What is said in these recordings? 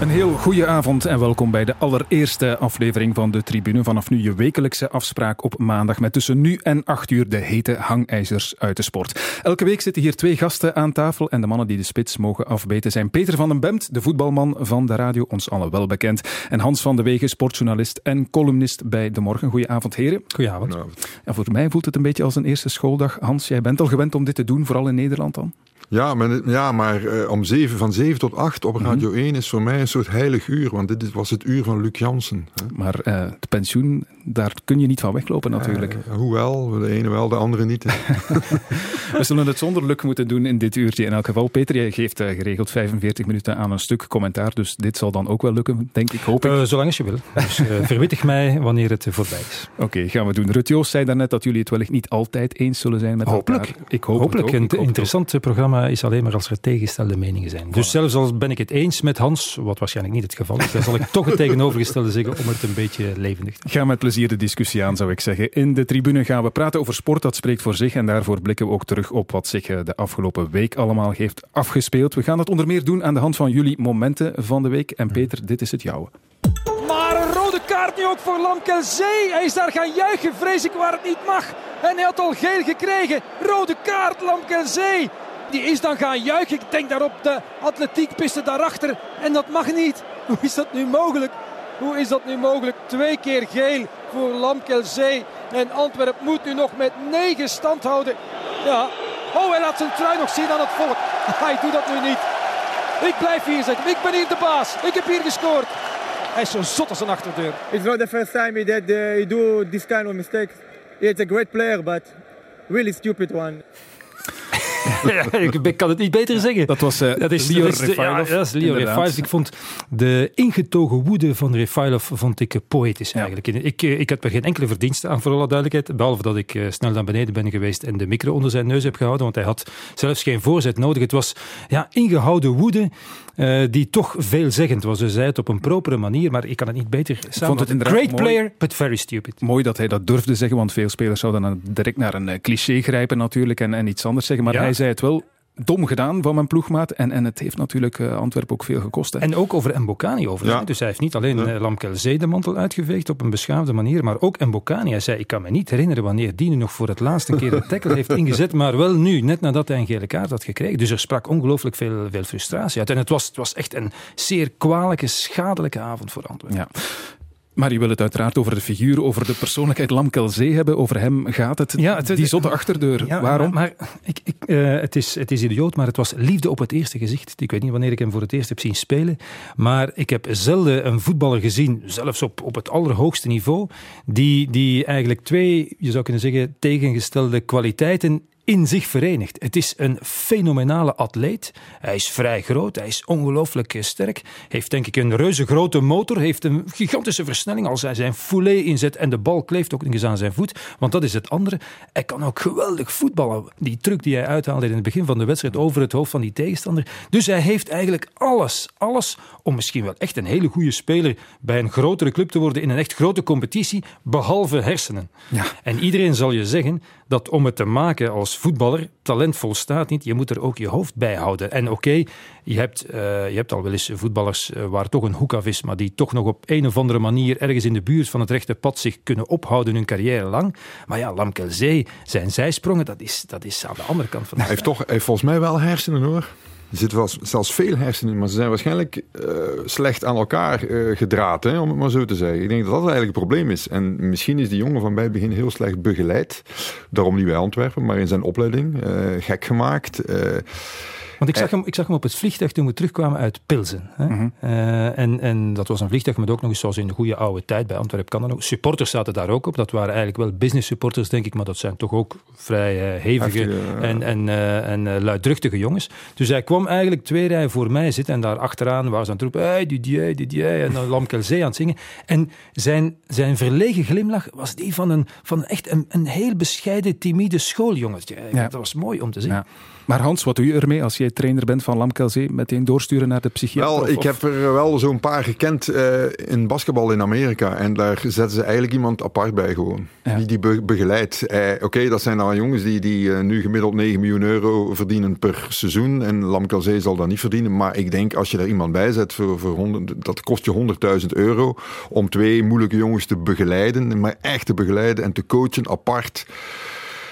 Een heel goede avond en welkom bij de allereerste aflevering van de Tribune. Vanaf nu je wekelijkse afspraak op maandag met tussen nu en acht uur de hete hangijzers uit de sport. Elke week zitten hier twee gasten aan tafel en de mannen die de spits mogen afbeten zijn Peter van den Bemt, de voetbalman van de radio, ons allen wel bekend, en Hans van de Wegen, sportjournalist en columnist bij De Morgen. Goedenavond heren. Goedenavond. Ja, voor mij voelt het een beetje als een eerste schooldag. Hans, jij bent al gewend om dit te doen, vooral in Nederland dan? Ja, maar, ja, maar uh, om zeven, van 7 tot 8 op Radio 1 is voor mij een soort heilig uur. Want dit was het uur van Luc Jansen. Hè. Maar het pensioen, daar kun je niet van weglopen natuurlijk. Uh, hoewel, de ene wel, de andere niet. We zullen het zonder Luc moeten doen in dit uurtje. In elk geval, Peter, jij geeft geregeld 45 minuten aan een stuk commentaar. Dus dit zal dan ook wel lukken, denk ik, hoop ik. zolang als je wil. Dus verwittig mij wanneer het voorbij is. Oké, okay, gaan we doen. Rut Joost zei daarnet dat jullie het wellicht niet altijd eens zullen zijn met Hopelijk. elkaar. Ik hoop Hopelijk. Het ook. Een interessant programma is alleen maar als er tegengestelde meningen zijn. Dus zelfs al ben ik het eens met Hans, wat waarschijnlijk niet het geval is, dan zal ik toch het tegenovergestelde zeggen om het een beetje levendig te Ga met plezier de discussie aan, zou ik zeggen. In de tribune gaan we praten over sport, dat spreekt voor zich. En daarvoor blikken we ook terug op wat zich de afgelopen week allemaal heeft afgespeeld. We gaan dat onder meer doen aan de hand van jullie momenten van de week. En Peter, dit is het jouwe. Maar een rode kaart nu ook voor Lamkelzee. Hij is daar gaan juichen, vrees ik, waar het niet mag. En hij had al geel gekregen. Rode kaart, Lamkelzee. Die is dan gaan juichen. Ik denk daar op de atletiekpiste daarachter. En dat mag niet. Hoe is dat nu mogelijk? Hoe is dat nu mogelijk? Twee keer geel voor Lamkelzee. En Antwerp moet nu nog met negen stand houden. Ja. Oh, hij laat zijn trui nog zien aan het volk. Hij doet dat nu niet. Ik blijf hier zitten. Ik ben hier de baas. Ik heb hier gescoord. Hij is zo zot als een achterdeur. It's not the first time he, did, uh, he do this kind of mistakes. He's a great player, but really stupid one. ik kan het niet beter zeggen. Dat was uh, dat is, Leo dat is, Refailov. Ja, dat is Leo Refailov. Ik vond de ingetogen woede van Refailov vond ik poëtisch eigenlijk. Ik, ik heb er geen enkele verdienste aan, voor alle duidelijkheid. Behalve dat ik snel naar beneden ben geweest en de micro onder zijn neus heb gehouden. Want hij had zelfs geen voorzet nodig. Het was ja, ingehouden woede uh, die toch veelzeggend was. Hij zei het op een propere manier, maar ik kan het niet beter vond het Great mooi, player, but very stupid. Mooi dat hij dat durfde zeggen, want veel spelers zouden dan direct naar een uh, cliché grijpen natuurlijk en, en iets anders zeggen. Maar ja. hij zei het wel dom gedaan van mijn ploegmaat. En, en het heeft natuurlijk uh, Antwerpen ook veel gekost. Hè. En ook over Mbokani over. Ja. Dus hij heeft niet alleen ja. Lamkelzee de mantel uitgeveegd op een beschaafde manier, maar ook Mbokani. Hij zei, ik kan me niet herinneren wanneer die nu nog voor het laatste keer een tackle heeft ingezet, maar wel nu, net nadat hij een gele kaart had gekregen. Dus er sprak ongelooflijk veel, veel frustratie uit. En het was, het was echt een zeer kwalijke, schadelijke avond voor Antwerpen. Ja. Maar je wil het uiteraard over de figuur, over de persoonlijkheid Lamkelzee hebben. Over hem gaat het. Ja, het die zotte achterdeur. Ja, Waarom? Maar, maar ik, ik, uh, het, is, het is idioot, maar het was liefde op het eerste gezicht. Ik weet niet wanneer ik hem voor het eerst heb zien spelen. Maar ik heb zelden een voetballer gezien, zelfs op, op het allerhoogste niveau, die, die eigenlijk twee, je zou kunnen zeggen, tegengestelde kwaliteiten in zich verenigt. Het is een fenomenale atleet. Hij is vrij groot, hij is ongelooflijk sterk. Heeft denk ik een reuze grote motor, heeft een gigantische versnelling als hij zijn foulet inzet en de bal kleeft ook nog eens aan zijn voet. Want dat is het andere. Hij kan ook geweldig voetballen. Die truc die hij uithaalde in het begin van de wedstrijd over het hoofd van die tegenstander. Dus hij heeft eigenlijk alles, alles om misschien wel echt een hele goede speler bij een grotere club te worden in een echt grote competitie, behalve hersenen. Ja. En iedereen zal je zeggen dat om het te maken als voetballer, talent volstaat niet. Je moet er ook je hoofd bij houden. En oké, okay, je, hebt, uh, je hebt al wel eens voetballers uh, waar toch een hoek af is, maar die toch nog op een of andere manier ergens in de buurt van het rechte pad zich kunnen ophouden hun carrière lang. Maar ja, Lamkelzee, zijn zijsprongen, dat is, dat is aan de andere kant van de Hij heeft, toch, hij heeft volgens mij wel hersenen hoor. Er zitten wel zelfs veel hersenen in, maar ze zijn waarschijnlijk uh, slecht aan elkaar uh, hè, om het maar zo te zeggen. Ik denk dat dat eigenlijk het probleem is. En misschien is die jongen van bij het begin heel slecht begeleid. Daarom niet bij Antwerpen, maar in zijn opleiding. Uh, gek gemaakt. Want ik zag, hem, ik zag hem op het vliegtuig toen we terugkwamen uit Pilsen. Hè? Mm-hmm. uh, en, en dat was een vliegtuig met ook nog eens, zoals in de goede oude tijd bij Antwerpen kan dan ook. Supporters zaten daar ook op. Dat waren eigenlijk wel business supporters, denk ik, maar dat zijn toch ook vrij uh, hevige Heftige, uh, en, en, en luidruchtige jongens. Dus hij kwam eigenlijk twee rijen voor mij zitten en daar achteraan waren ze aan het roepen, hey, Didier, Didier, en dan Lamkelzee aan het zingen. En zijn, zijn verlegen glimlach was die van, een, van echt een, een heel bescheiden, timide schooljongetje. Ja. Dat was mooi om te zien. Ja. Maar Hans, wat doe je ermee als jij trainer bent van Lamkelzee, meteen doorsturen naar de psychiater? Wel, of- ik heb er wel zo'n paar gekend eh, in basketbal in Amerika. En daar zetten ze eigenlijk iemand apart bij gewoon. Ja. Die die be- begeleidt. Eh, Oké, dat zijn dan jongens die, die eh, nu gemiddeld 9 miljoen euro verdienen per seizoen. En Lamkelzee zal dat niet verdienen. Maar ik denk, als je daar iemand bij zet, voor, voor 100, dat kost je 100.000 euro. Om twee moeilijke jongens te begeleiden. Maar echt te begeleiden en te coachen apart.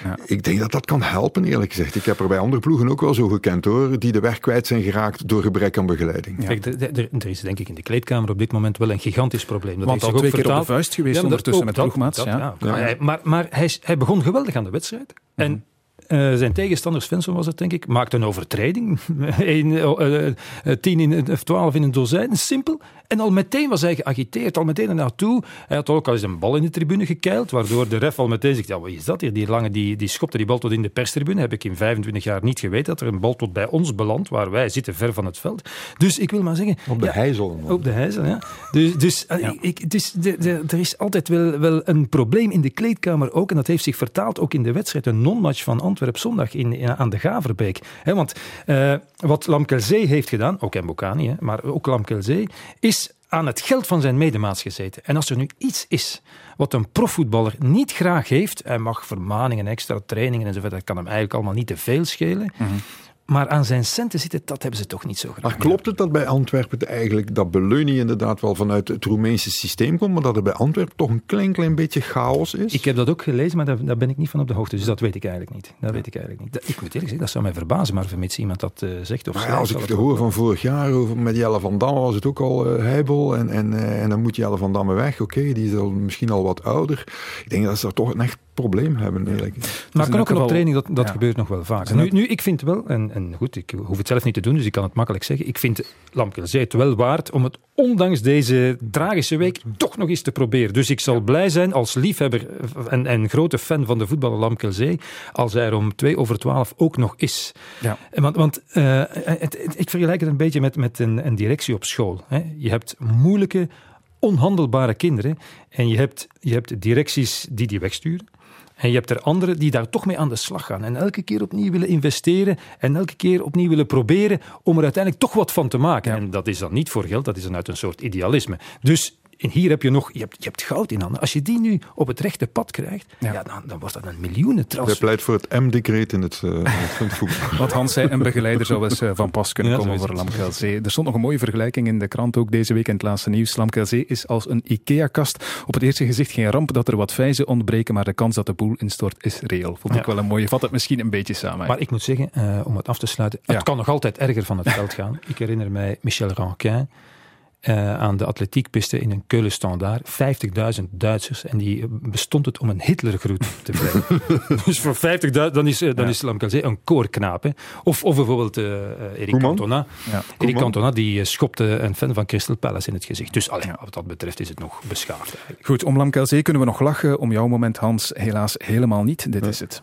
Ja. Ik denk dat dat kan helpen, eerlijk gezegd. Ik heb er bij andere ploegen ook wel zo gekend hoor. Die de weg kwijt zijn geraakt door gebrek aan begeleiding. Kijk, er- is denk ik in de kleedkamer op dit moment wel een gigantisch probleem. Dat Want heeft al zich twee ook keer op de vuist geweest ondertussen ook met ploegmaats. dat, ja. ja. Ja. Maar, hij, maar, maar hij, is- hij begon geweldig aan de wedstrijd. En eh, zijn tegenstander Svensson was het, denk ik, maakte een overtreding. Een, eh, eh, tien in, of twaalf in een dozijn, simpel. En al meteen was hij geagiteerd, al meteen ernaartoe. Hij had ook al eens een bal in de tribune gekeild, waardoor de ref al meteen zegt, ja, wat is dat hier? Die lange, die, die schopte die bal tot in de perstribune. Heb ik in 25 jaar niet geweten dat er een bal tot bij ons belandt, waar wij zitten ver van het veld. Dus ik wil maar zeggen... Op de ja, heizel. man. op de hijzel, ja. Dus, dus Ja. Ik, het is, de, de- er is altijd wel, wel een probleem in de kleedkamer ook. En dat heeft zich vertaald ook in de wedstrijd. Een non-match van Antwerp zondag in, aan de Gaverbeek. Want eh, wat Lamkelzee heeft gedaan, ook Mbokani, hè, maar ook Lamkelzee, is aan het geld van zijn medemaats gezeten. En als er nu iets is wat een profvoetballer niet graag heeft, hij mag vermaningen, extra trainingen enzovoort, dat kan hem eigenlijk allemaal niet te veel schelen. Maar aan zijn centen zitten, dat hebben ze toch niet zo graag. Maar klopt het dat bij Antwerpen eigenlijk dat Beleunie inderdaad wel vanuit het Roemeense systeem komt, maar dat er bij Antwerpen toch een klein klein beetje chaos is? Ik heb dat ook gelezen, maar daar, daar ben ik niet van op de hoogte. Dus dat weet ik eigenlijk niet. Dat weet ik eigenlijk niet. Dat- ik moet eerlijk zeggen, dat zou mij verbazen, maar vermits iemand dat eh, zegt of Maar ja, schrijft, als ik het wel- hoor van vorig jaar over, met Jelle van Damme was het ook al eh, heibel en, en, eh, en dan moet Jelle van Damme weg. Oké, die is al misschien al wat ouder. Ik denk dat ze daar toch een echt probleem hebben eigenlijk. Maar in kan ook geval- op training, dat, dat ja. gebeurt nog wel vaak. is Nu, nu, ik vind wel, en, en goed, ik hoef het zelf niet te doen, dus ik kan het makkelijk zeggen. Ik vind Lamkelzee het wel waard om het ondanks deze tragische week toch nog eens te proberen. Dus ik zal blij zijn als liefhebber en, en grote fan van de voetballer Lamkelzee, als hij er om twee over twaalf ook nog is. Ja. Want, want eh, het, het- ik vergelijk het een beetje met, met een, een directie op school. Hè. Je hebt moeilijke, onhandelbare kinderen en je hebt, je hebt directies die die wegsturen. En je hebt er anderen die daar toch mee aan de slag gaan. En elke keer opnieuw willen investeren. En elke keer opnieuw willen proberen om er uiteindelijk toch wat van te maken. En dat is dan niet voor geld, dat is dan uit een soort idealisme. Dus en hier heb je nog, je hebt, je hebt goud in handen. Als je die nu op het rechte pad krijgt, Ja. ja. dan, dan wordt dat een Hij miljoenentransfer. pleit voor het M-decreet in het, eh, in het voetbal. Wat Hans zei, een begeleider zou eens eh, van pas kunnen Ja, komen voor. Lamkelzee. Er stond nog een mooie vergelijking in de krant ook deze week in het laatste nieuws. Lamkelzee is als een IKEA-kast. Op het eerste gezicht geen ramp dat er wat vijzen ontbreken, maar de kans dat de boel instort is reëel. Vond ik Ja. wel een mooie. Vat het misschien een beetje samen. Maar ik moet zeggen, eh, om het af te sluiten, Ja. het kan nog altijd erger van het veld gaan. Ik herinner mij Michel Ranquin eh, aan de atletiekpiste in een Keulen Standaard. 50.000 Duitsers en die eh, bestond het om een Hitlergroet te brengen. dus voor 50.000, dan is, eh, dan Ja. is een koorknaap. hè. Of, of bijvoorbeeld Eric Koeman? Cantona. Ja. Eric Cantona die schopte een fan van Crystal Palace in het gezicht. Dus allee, Ja. wat dat betreft is het nog beschaafd eigenlijk. Goed, om Lamkelzee kunnen we nog lachen. Om jouw moment, Hans, helaas helemaal niet. Dit is het.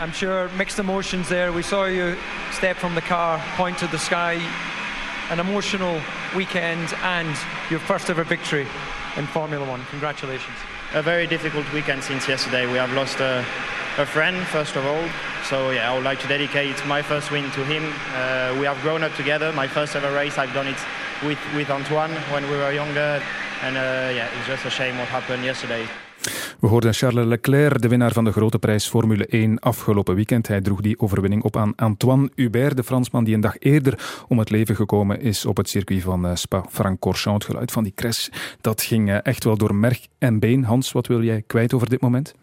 I'm sure mixed emotions there. We saw you step from the car, point to the sky. An emotional weekend and your first ever victory in Formula One. Congratulations. a very difficult weekend since yesterday. We have lost a, a friend, first of all. So yeah, I would like to dedicate my first win to him. Uh, we have grown up together. My first ever race, I've done it with, with Antoine when we were younger. And uh, yeah, it's just a shame what happened yesterday. We hoorden Charles Leclerc, de winnaar van de grote prijs Formule 1 afgelopen weekend. Hij droeg die overwinning op aan Antoine Hubert, de Fransman die een dag eerder om het leven gekomen is op het circuit van eh, Spa-Francorchamps. Het geluid van die crash, dat ging eh, echt wel door merg en been. Hans, wat wil jij kwijt over dit moment?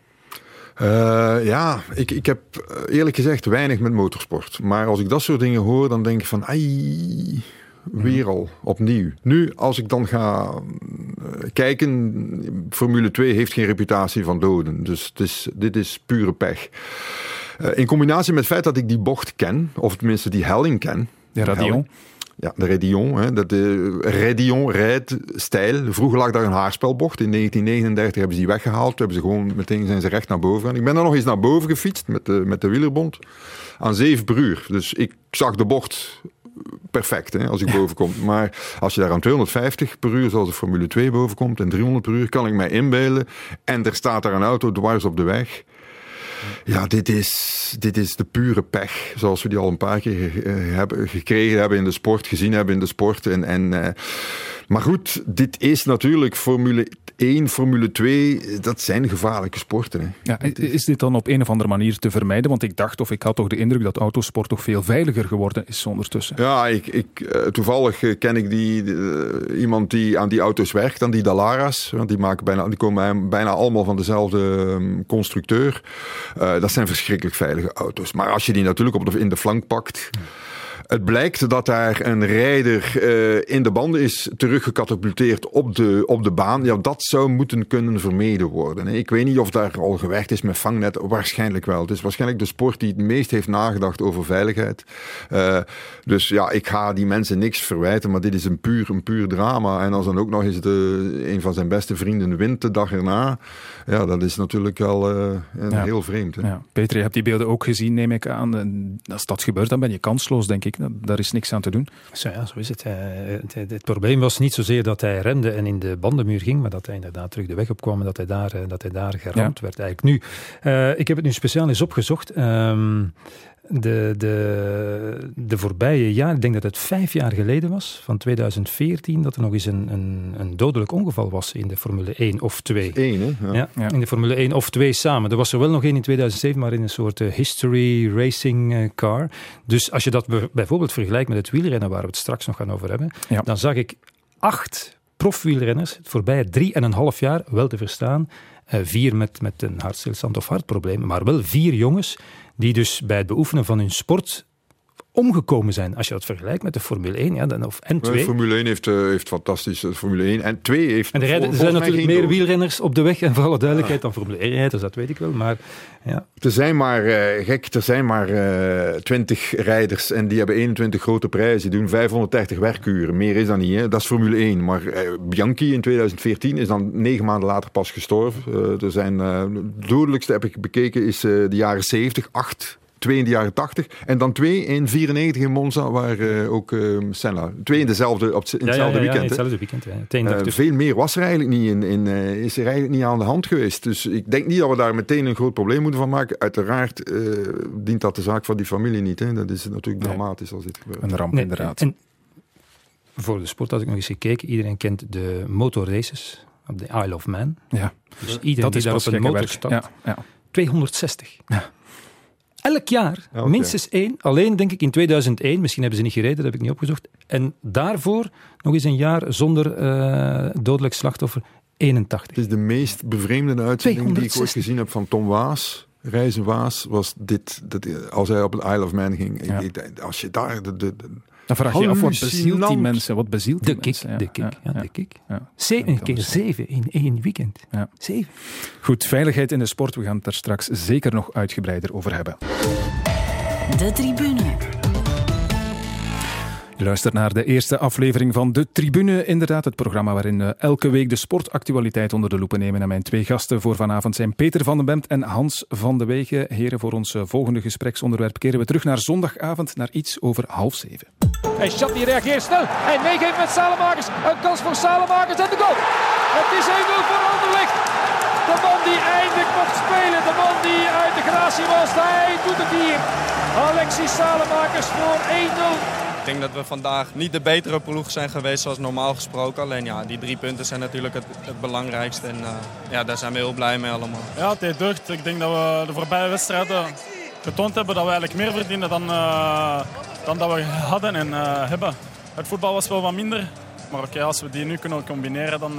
Eh, ja, ik, ik heb eerlijk gezegd weinig met motorsport. Maar als ik dat soort dingen hoor, dan denk ik van... Ai, weer al, opnieuw. Nu, als ik dan ga eh, kijken... Formule 2 heeft geen reputatie van doden. Dus het is, dit is pure pech. Eh, in combinatie met het feit dat ik die bocht ken... of tenminste die helling ken... De Radion. Ja, de Redion. Hè, dat de Redion rijdstijl. Vroeger lag daar een haarspelbocht. In 1939 hebben ze die weggehaald. Toen hebben ze gewoon meteen zijn ze recht naar boven gegaan. Ik ben daar nog eens naar boven gefietst met de, met de wielerbond. aan 7 per uur. Dus ik zag de bocht perfect hè, als ik boven kom. Maar als je daar aan 250 per uur, zoals de Formule 2 boven komt, en 300 per uur, kan ik mij inbeelden. En er staat daar een auto dwars op de weg. Ja, dit is, dit is de pure pech, zoals we die al een paar keer eh, hebben, gekregen hebben in de sport, gezien hebben in de sport. En, en, uh, maar goed, dit is natuurlijk Formule 1, Formule 2, dat zijn gevaarlijke sporten. Hè. Ja, is dit dan op een of andere manier te vermijden? Want ik dacht, of ik had toch de indruk dat autosport toch veel veiliger geworden is ondertussen. Ja, ik, ik, uh, toevallig ken ik die, uh, iemand die aan die auto's werkt, aan die Dalaras. Want die, maken bijna, die komen bijna allemaal van dezelfde um, constructeur. Uh, dat zijn verschrikkelijk veilige auto's. Maar als je die natuurlijk op de, in de flank pakt. Het blijkt dat daar een rijder uh, in de banden is teruggecatapulteerd op de, op de baan. Ja, dat zou moeten kunnen vermeden worden. Ik weet niet of daar al gewerkt is met vangnet. Waarschijnlijk wel. Het is waarschijnlijk de sport die het meest heeft nagedacht over veiligheid. Uh, dus ja, ik ga die mensen niks verwijten, maar dit is een puur, een puur drama. En als dan ook nog eens de, een van zijn beste vrienden wint de dag erna. Ja, dat is natuurlijk wel uh, ja. heel vreemd. Hè? Ja. Peter, je hebt die beelden ook gezien, neem ik aan. En als dat gebeurt, dan ben je kansloos, denk ik. Daar is niks aan te doen. Zo, ja, zo is het. Het, het. het, probleem was niet zozeer dat hij remde en in de bandenmuur ging, maar dat hij inderdaad terug de weg opkwam en dat hij daar, dat hij daar geramd ja. werd. Eigenlijk. Nu, uh, ik heb het nu speciaal eens opgezocht. Um, de, de, de voorbije jaren, ik denk dat het vijf jaar geleden was, van 2014, dat er nog eens een, een, een dodelijk ongeval was in de Formule 1 of 2. 1, hè? Ja. Ja, ja, in de Formule 1 of 2 samen. Er was er wel nog één in 2007, maar in een soort uh, history racing uh, car. Dus als je dat bijvoorbeeld vergelijkt met het wielrennen, waar we het straks nog gaan over hebben, ja. dan zag ik acht profwielrenners het voorbije drie en een half jaar, wel te verstaan, uh, vier met, met een hartstilstand of hartproblemen, maar wel vier jongens die dus bij het beoefenen van hun sport omgekomen zijn. Als je dat vergelijkt met de Formule 1 ja, dan, of N2. De Formule 1 heeft, uh, heeft fantastisch. De Formule 1 en 2 heeft. En er, rijden, er zijn natuurlijk meer wielrenners op de weg, en voor alle duidelijkheid, ja. dan Formule 1 rijders, dat weet ik wel. Maar, ja. Er zijn maar, uh, gek, er zijn maar uh, 20 rijders en die hebben 21 grote prijzen. Die doen 530 werkuren. Meer is dat niet. Hè? Dat is Formule 1. Maar Bianchi in 2014 is dan negen maanden later pas gestorven. Er zijn, het dodelijkste heb ik bekeken is de jaren 70, acht twee in de jaren 80 en dan twee in 94 in Monza, waar uh, ook uh, Senna. Twee in, dezelfde, op, in hetzelfde ja, ja, ja, weekend. In hetzelfde weekend. Veel meer was er eigenlijk niet in, in is er eigenlijk niet aan de hand geweest. Dus ik denk niet dat we daar meteen een groot probleem moeten van maken. Uiteraard dient dat de zaak van die familie niet. Hè. Dat is natuurlijk nee. dramatisch als dit gebeurt. Een ramp nee, inderdaad. En voor de sport had ik nog eens gekeken. Iedereen kent de motorraces op de Isle of Man. Ja. Dus iedereen dat die daar op een motor stapt. Ja, ja. 260. Ja. Elk jaar, okay. minstens één. Alleen denk ik in 2001, misschien hebben ze niet gereden, dat heb ik niet opgezocht. En daarvoor nog eens een jaar zonder uh, dodelijk slachtoffer, 81. Het is de meest bevreemdende uitzending die ik ooit gezien heb van Tom Waas. Reizen Waas was dit, dat, als hij op het Isle of Man ging. Ja. Ik, als je daar de, de, de dan vraag je je af, wat bezielt die mensen? Wat bezielt de die kick, mensen? De kick, ja, ja, de kick. Ja. Zeven keer zeven in één weekend. Ja. Zeven. Goed, veiligheid in de sport. We gaan het er straks zeker nog uitgebreider over hebben. De tribune. Je luistert naar de eerste aflevering van De Tribune. Inderdaad, het programma waarin we elke week de sportactualiteit onder de loep nemen. En mijn twee gasten voor vanavond zijn Peter van den Bemt en Hans van de Wegen. Heren, voor ons volgende gespreksonderwerp keren we terug naar zondagavond naar iets over half zeven. En Chat die reageert snel. Hij meegeeft met Salemakers. Een kans voor Salemakers en de goal. Het is 1-0 voor Anderlecht. De man die eindelijk mocht spelen. De man die uit de gratie was. Hij doet het hier. Alexis Salemakers voor 1-0. Ik denk dat we vandaag niet de betere ploeg zijn geweest zoals normaal gesproken. Alleen ja, die drie punten zijn natuurlijk het, het belangrijkste. En uh, ja, daar zijn we heel blij mee allemaal. Ja, het. Ik denk dat we de voorbije wedstrijden getoond hebben dat we eigenlijk meer verdienen dan, uh, dan dat we hadden en uh, hebben. Het voetbal was wel wat minder. Maar oké, als we die nu kunnen combineren, dan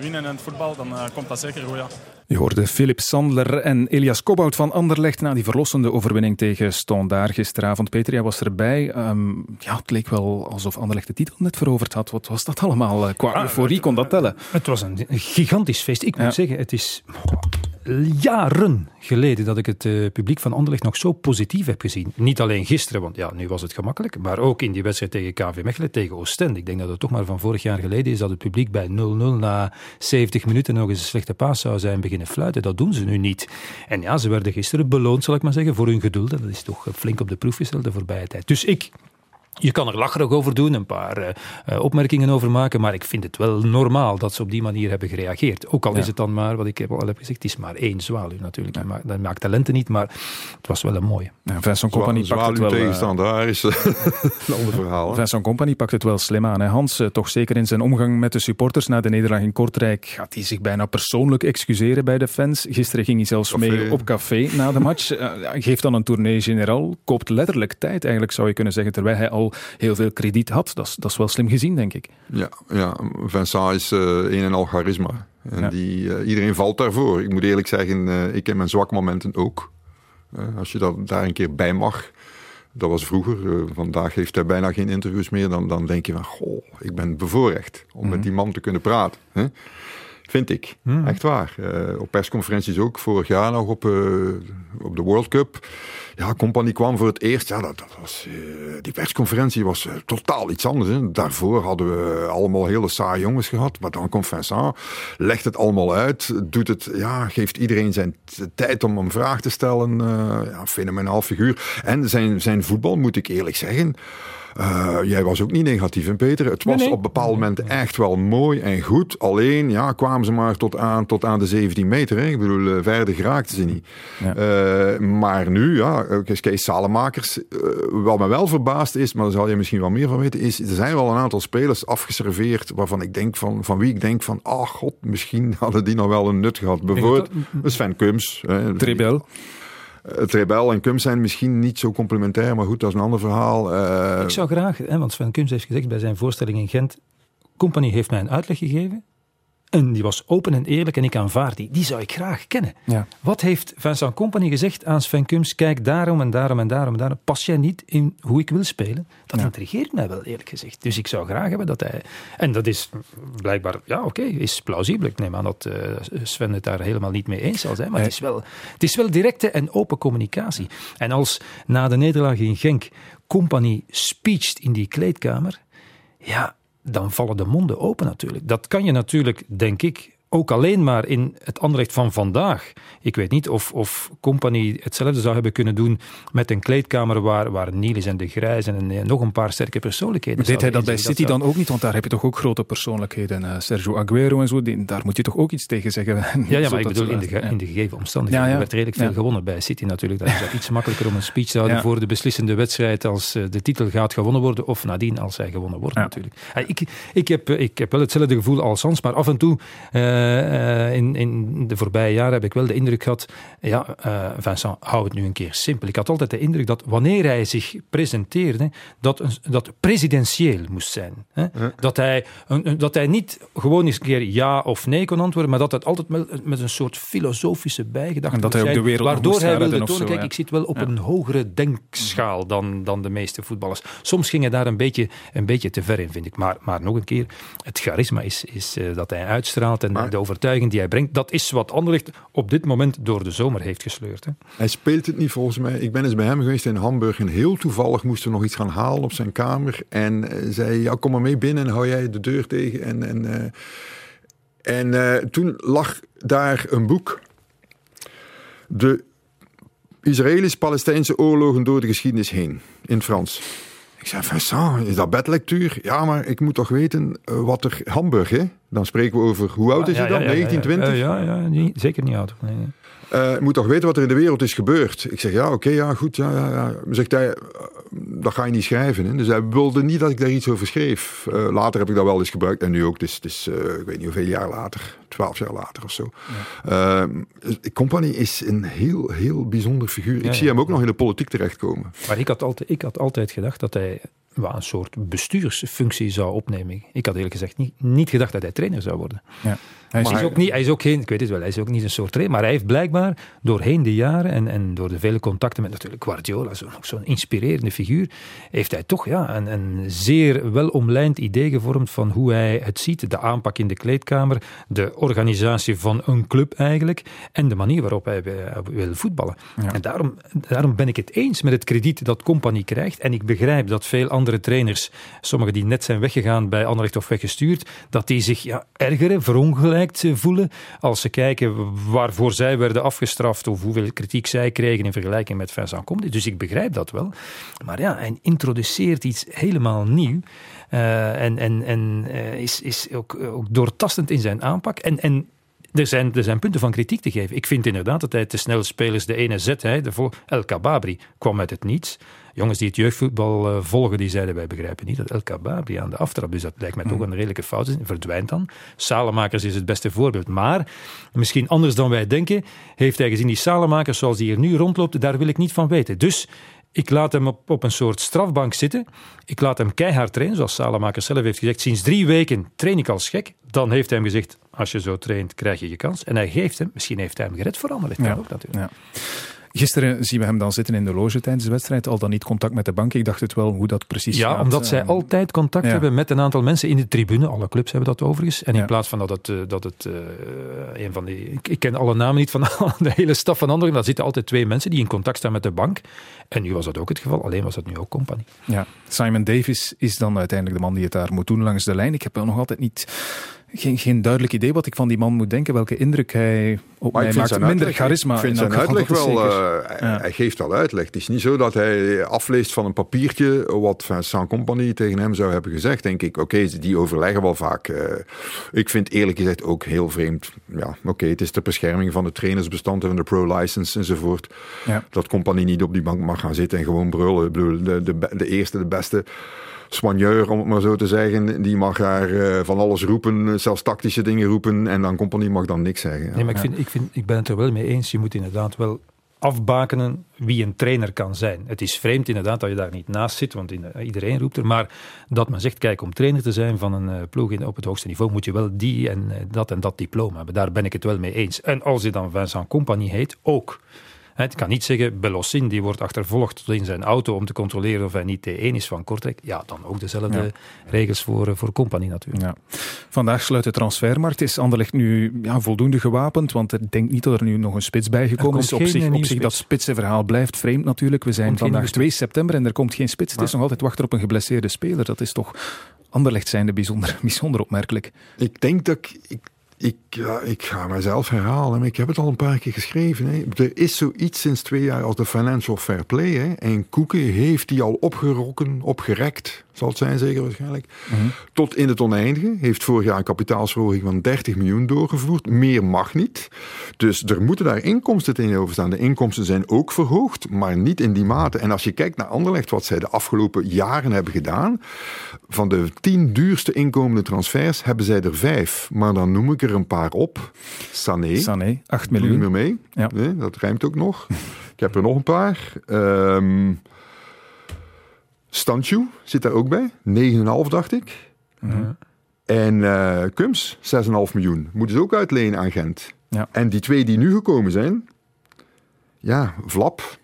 winnen in het voetbal, dan komt dat zeker goed. Ja. Je hoorde Philip Sandler en Elias Kobout van Anderlecht na die verlossende overwinning tegen Standaard gisteravond. Peter, jij was erbij. Um, ja, het leek wel alsof Anderlecht de titel net veroverd had. Wat was dat allemaal? Qua ah, euforie kon dat tellen. Het was een gigantisch feest. Ik moet ja. zeggen, het is jaren geleden dat ik het uh, publiek van Anderlecht nog zo positief heb gezien. Niet alleen gisteren, want ja, nu was het gemakkelijk, maar ook in die wedstrijd tegen KV Mechelen, tegen Oostende. Ik denk dat het toch maar van vorig jaar geleden is dat het publiek bij 0-0 na 70 minuten nog eens een slechte paas zou zijn beginnen fluiten. Dat doen ze nu niet. En ja, ze werden gisteren beloond, zal ik maar zeggen, voor hun geduld. Dat is toch flink op de proef gesteld de voorbije tijd. Dus ik je kan er lacherig over doen, een paar uh, opmerkingen over maken, maar ik vind het wel normaal dat ze op die manier hebben gereageerd. Ook al is het dan maar, wat ik al heb gezegd, het is maar één zwaluw natuurlijk. Ja. Dat, maakt, dat, maakt, talenten niet, maar het was wel een mooie. Ja, Vincent Company pakt het wel... tegenstander, daar is een ander verhaal. Vincent Company pakt het wel slim aan. Hè. Hans, toch zeker in zijn omgang met de supporters na de nederlaag in Kortrijk, gaat hij zich bijna persoonlijk excuseren bij de fans. Gisteren ging hij zelfs mee op café na de match. uh, geeft dan een tournee generaal, koopt letterlijk tijd eigenlijk, zou je kunnen zeggen, terwijl hij al heel veel krediet had. Dat is, dat is wel slim gezien, denk ik. Ja, ja Vincent is uh, een en al charisma. En ja. die, uh, iedereen valt daarvoor. Ik moet eerlijk zeggen, uh, ik heb mijn zwakke momenten ook. als je dat daar een keer bij mag. Dat was vroeger. vandaag heeft hij bijna geen interviews meer. Dan, dan denk je van, goh, ik ben bevoorrecht om mm. met die man te kunnen praten. Hè? Vind ik. Mm. Echt waar. op persconferenties ook. Vorig jaar nog op, op de World Cup ja, Company kwam voor het eerst. Ja, dat, dat was, uh, die persconferentie was totaal iets anders. Hè. Daarvoor hadden we allemaal hele saaie jongens gehad. Maar dan komt Vincent, legt het allemaal uit. Doet het, ja, geeft iedereen zijn tijd om een vraag te stellen. Ja, fenomenaal figuur. En zijn, zijn voetbal, moet ik eerlijk zeggen... Uh, jij was ook niet negatief in Peter. Het was nee, nee. op bepaalde momenten echt wel mooi en goed. Alleen ja, kwamen ze maar tot aan, tot aan de 17 meter. Hè. Ik bedoel, uh, verder geraakten ze niet. Ja. Uh, maar nu, ja, Kees Salemakers, wat me wel verbaasd is, maar daar zal je misschien wel meer van weten, is er zijn wel een aantal spelers afgeserveerd waarvan ik denk van, van wie ik denk van, ah oh god, misschien hadden die nog wel een nut gehad. Bijvoorbeeld Sven Kums. Tribel. Het Rebel en Kums zijn misschien niet zo complementair, maar goed, dat is een ander verhaal. Uh... Ik zou graag, hè, want Sven Kums heeft gezegd bij zijn voorstelling in Gent, Company heeft mij een uitleg gegeven. En die was open en eerlijk en ik aanvaard die. Die zou ik graag kennen. Ja. Wat heeft Vincent Company gezegd aan Sven Kums? Kijk, daarom en daarom en daarom en daarom. Pas jij niet in hoe ik wil spelen? Dat ja. intrigeert mij wel, eerlijk gezegd. Dus ik zou graag hebben dat hij... En dat is blijkbaar, ja oké, okay, is plausibel. Ik neem aan dat uh, Sven het daar helemaal niet mee eens zal zijn. Maar nee. het, is wel, het is wel directe en open communicatie. En als na de nederlaag in Genk Company speecht in die kleedkamer... Ja, dan vallen de monden open natuurlijk. Dat kan je natuurlijk, denk ik, ook alleen maar in het Anderlecht van vandaag. Ik weet niet of, of Company hetzelfde zou hebben kunnen doen met een kleedkamer waar, waar Nielis en De Grijs en, en nog een paar sterke persoonlijkheden Deed hij dat bij City dat dan ook niet? Want daar heb je toch ook grote persoonlijkheden. Uh, Sergio Aguero en zo, die, daar moet je toch ook iets tegen zeggen? Ja, ja maar ik bedoel in de, in de gegeven omstandigheden. Ja, ja. Er werd redelijk veel gewonnen bij City natuurlijk. Dat is dat iets makkelijker om een speech te houden voor de beslissende wedstrijd als uh, de titel gaat gewonnen worden of nadien als hij gewonnen wordt natuurlijk. Uh, ik, ik, heb, ik heb wel hetzelfde gevoel als Hans, maar af en toe uh, in, in de voorbije jaren heb ik wel de indruk gehad, ja, uh, Vincent, hou het nu een keer simpel. Ik had altijd de indruk dat wanneer hij zich presenteerde, dat, een, dat presidentieel moest zijn. Hè? Ja. Dat, hij, een, dat hij niet gewoon eens een keer ja of nee kon antwoorden, maar dat het altijd met, met een soort filosofische bijgedachte en dat hij ook de wereld Waardoor hij wilde tonen, kijk, ja. ik zit wel op ja. een hogere denkschaal dan, dan de meeste voetballers. Soms ging hij daar een beetje, een beetje te ver in, vind ik. Maar, maar nog een keer, het charisma is, is uh, dat hij uitstraalt en de overtuiging die hij brengt, dat is wat Anderlecht op dit moment door de zomer heeft gesleurd. Hè? Hij speelt het niet volgens mij. Ik ben eens bij hem geweest in Hamburg en heel toevallig moesten we nog iets gaan halen op zijn kamer. En uh, zei, ja kom maar mee binnen en hou jij de deur tegen. En, en, uh, en uh, toen lag daar een boek. De Israëlisch-Palestijnse oorlogen door de geschiedenis heen. In Frans. Ik zei, Vincent, is dat bedlectuur? Ja, maar ik moet toch weten uh, wat er... Hamburg, hè? Dan spreken we over... Hoe oud is ja, je dan? Ja, 1920? Ja, ja, ja niet, zeker niet oud. Nee, nee. Uh, je moet toch weten wat er in de wereld is gebeurd? Ik zeg, ja, oké, okay, ja, goed. Ja, ja, ja. Zegt hij, uh, dat ga je niet schrijven. Hè? Dus hij wilde niet dat ik daar iets over schreef. Uh, later heb ik dat wel eens gebruikt. En nu ook. Dus, dus ik weet niet hoeveel jaar later. Twaalf jaar later of zo. Ja. Company is een heel, heel bijzonder figuur. Ik zie hem ook nog in de politiek terechtkomen. Maar ik had altijd, ik had altijd gedacht dat hij wel, een soort bestuursfunctie zou opnemen. Ik had eerlijk gezegd niet, niet gedacht dat hij trainer zou worden. Ja. Hij is, ook niet, hij is ook geen, ik weet het wel, hij is ook niet een soort trainer, maar hij heeft blijkbaar doorheen de jaren en, en door de vele contacten met natuurlijk Guardiola, zo'n zo inspirerende figuur, heeft hij toch ja, een, een zeer wel omlijnd idee gevormd van hoe hij het ziet, de aanpak in de kleedkamer, de organisatie van een club eigenlijk en de manier waarop hij wil voetballen. En daarom, daarom ben ik het eens met het krediet dat Company krijgt en ik begrijp dat veel andere trainers, sommigen die net zijn weggegaan bij Anderlecht of weggestuurd, dat die zich ja, ergeren, verongelijken voelen als ze kijken waarvoor zij werden afgestraft of hoeveel kritiek zij kregen in vergelijking met Vincent Compte. Dus ik begrijp dat wel. Maar ja, hij introduceert iets helemaal nieuw. Uh, en en, en uh, is, is ook, ook doortastend in zijn aanpak. En, en er zijn, er zijn punten van kritiek te geven. Ik vind inderdaad dat hij te snel spelers de ene zet. De El Kababri kwam uit het niets. Jongens die het jeugdvoetbal uh, volgen, die zeiden wij begrijpen niet dat El Kababri aan de aftrap. Dus dat lijkt mij toch hmm. een redelijke fout. Verdwijnt dan. Salemakers is het beste voorbeeld. Maar misschien anders dan wij denken, heeft hij gezien die Salemakers zoals die hier nu rondloopt, daar wil ik niet van weten. Dus ik laat hem op, op een soort strafbank zitten. Ik laat hem keihard trainen, zoals Salemaker zelf heeft gezegd. Sinds drie weken train ik als gek. Dan heeft hij hem gezegd, als je zo traint, krijg je je kans. En hij geeft hem, misschien heeft hij hem gered voor Anderlecht. Ja. ook natuurlijk. Ja. Gisteren zien we hem dan zitten in de loge tijdens de wedstrijd. Al dan niet contact met de bank. Ik dacht het wel hoe dat precies ja, gaat. Ja, omdat zij altijd contact hebben met een aantal mensen in de tribune. Alle clubs hebben dat overigens. En in plaats van dat het, eh, dat het uh, een van die... Ik, ken alle namen niet van de hele staf van anderen. Daar zitten altijd twee mensen die in contact staan met de bank. En nu was dat ook het geval. Alleen was dat nu ook compagnie. Ja, Simon Davis is dan uiteindelijk de man die het daar moet doen langs de lijn. Ik heb wel nog altijd niet geen, geen duidelijk idee wat ik van die man moet denken, welke indruk hij op mij maakt. Minder charisma. Ik vind zijn uitleg wel, uh, hij geeft wel uitleg. Het is niet zo dat hij afleest van een papiertje wat Vincent Company tegen hem zou hebben gezegd, denk ik. Oké, die overleggen wel vaak. Uh, ik vind eerlijk gezegd ook heel vreemd. Ja, oké, het is de bescherming van de trainersbestand en de pro-license enzovoort. Ja. Dat Company niet op die bank mag gaan zitten en gewoon brullen. Ik bedoel, de, de, de eerste, de beste soigneur, om het maar zo te zeggen, die mag daar uh, van alles roepen, zelfs tactische dingen roepen, en dan compagnie mag dan niks zeggen. Nee, maar ik, vind, ik, vind, ik ben het er wel mee eens. Je moet inderdaad wel afbakenen wie een trainer kan zijn. Het is vreemd inderdaad dat je daar niet naast zit, want iedereen roept er. Maar dat men zegt, kijk, om trainer te zijn van een uh, ploeg in, op het hoogste niveau, moet je wel die en uh, dat en dat diploma hebben. Daar ben ik het wel mee eens. En als je dan Vincent Compagnie heet, ook. Het kan niet zeggen, Belossin die wordt achtervolgd in zijn auto om te controleren of hij niet T1 is van Kortrijk. Ja, dan ook dezelfde regels voor, eh, voor compagnie natuurlijk. Ja. Vandaag sluit de transfermarkt. Is Anderlecht nu ja, voldoende gewapend? Want ik denk niet dat er nu nog een spits bijgekomen is. Op zich, op zich dat spitsenverhaal blijft vreemd natuurlijk. We zijn vandaag 2 september en er komt geen spits. Het is nog altijd wachten op een geblesseerde speler. Dat is toch Anderlecht zijnde bijzonder, bijzonder opmerkelijk. Ik denk dat ik ik, ja, ik ga mezelf herhalen, maar ik heb het al een paar keer geschreven. Hè. Er is zoiets sinds twee jaar als de Financial Fair Play. Hè. En Koeken heeft die al opgerokken, opgerekt, zal het zijn zeker waarschijnlijk. Mhm. Tot in het oneindige. Heeft vorig jaar een kapitaalsverhoging van 30 miljoen doorgevoerd. Meer mag niet. Dus er moeten daar inkomsten tegenover staan. De inkomsten zijn ook verhoogd, maar niet in die mate. En als je kijkt naar Anderlecht, wat zij de afgelopen jaren hebben gedaan. Van de tien duurste inkomende transfers hebben zij er vijf. Maar dan noem ik er een paar op. Sané. Sané, 8 miljoen. Niet meer mee. Ja. Nee, dat rijmt ook nog. ik heb er nog een paar. Um, Stanchu zit daar ook bij. 9,5 dacht ik. Mhm. En uh, Kums, 6,5 miljoen. Moeten ze ook uitlenen aan Gent. Ja. En die twee die nu gekomen zijn, ja, Vlap.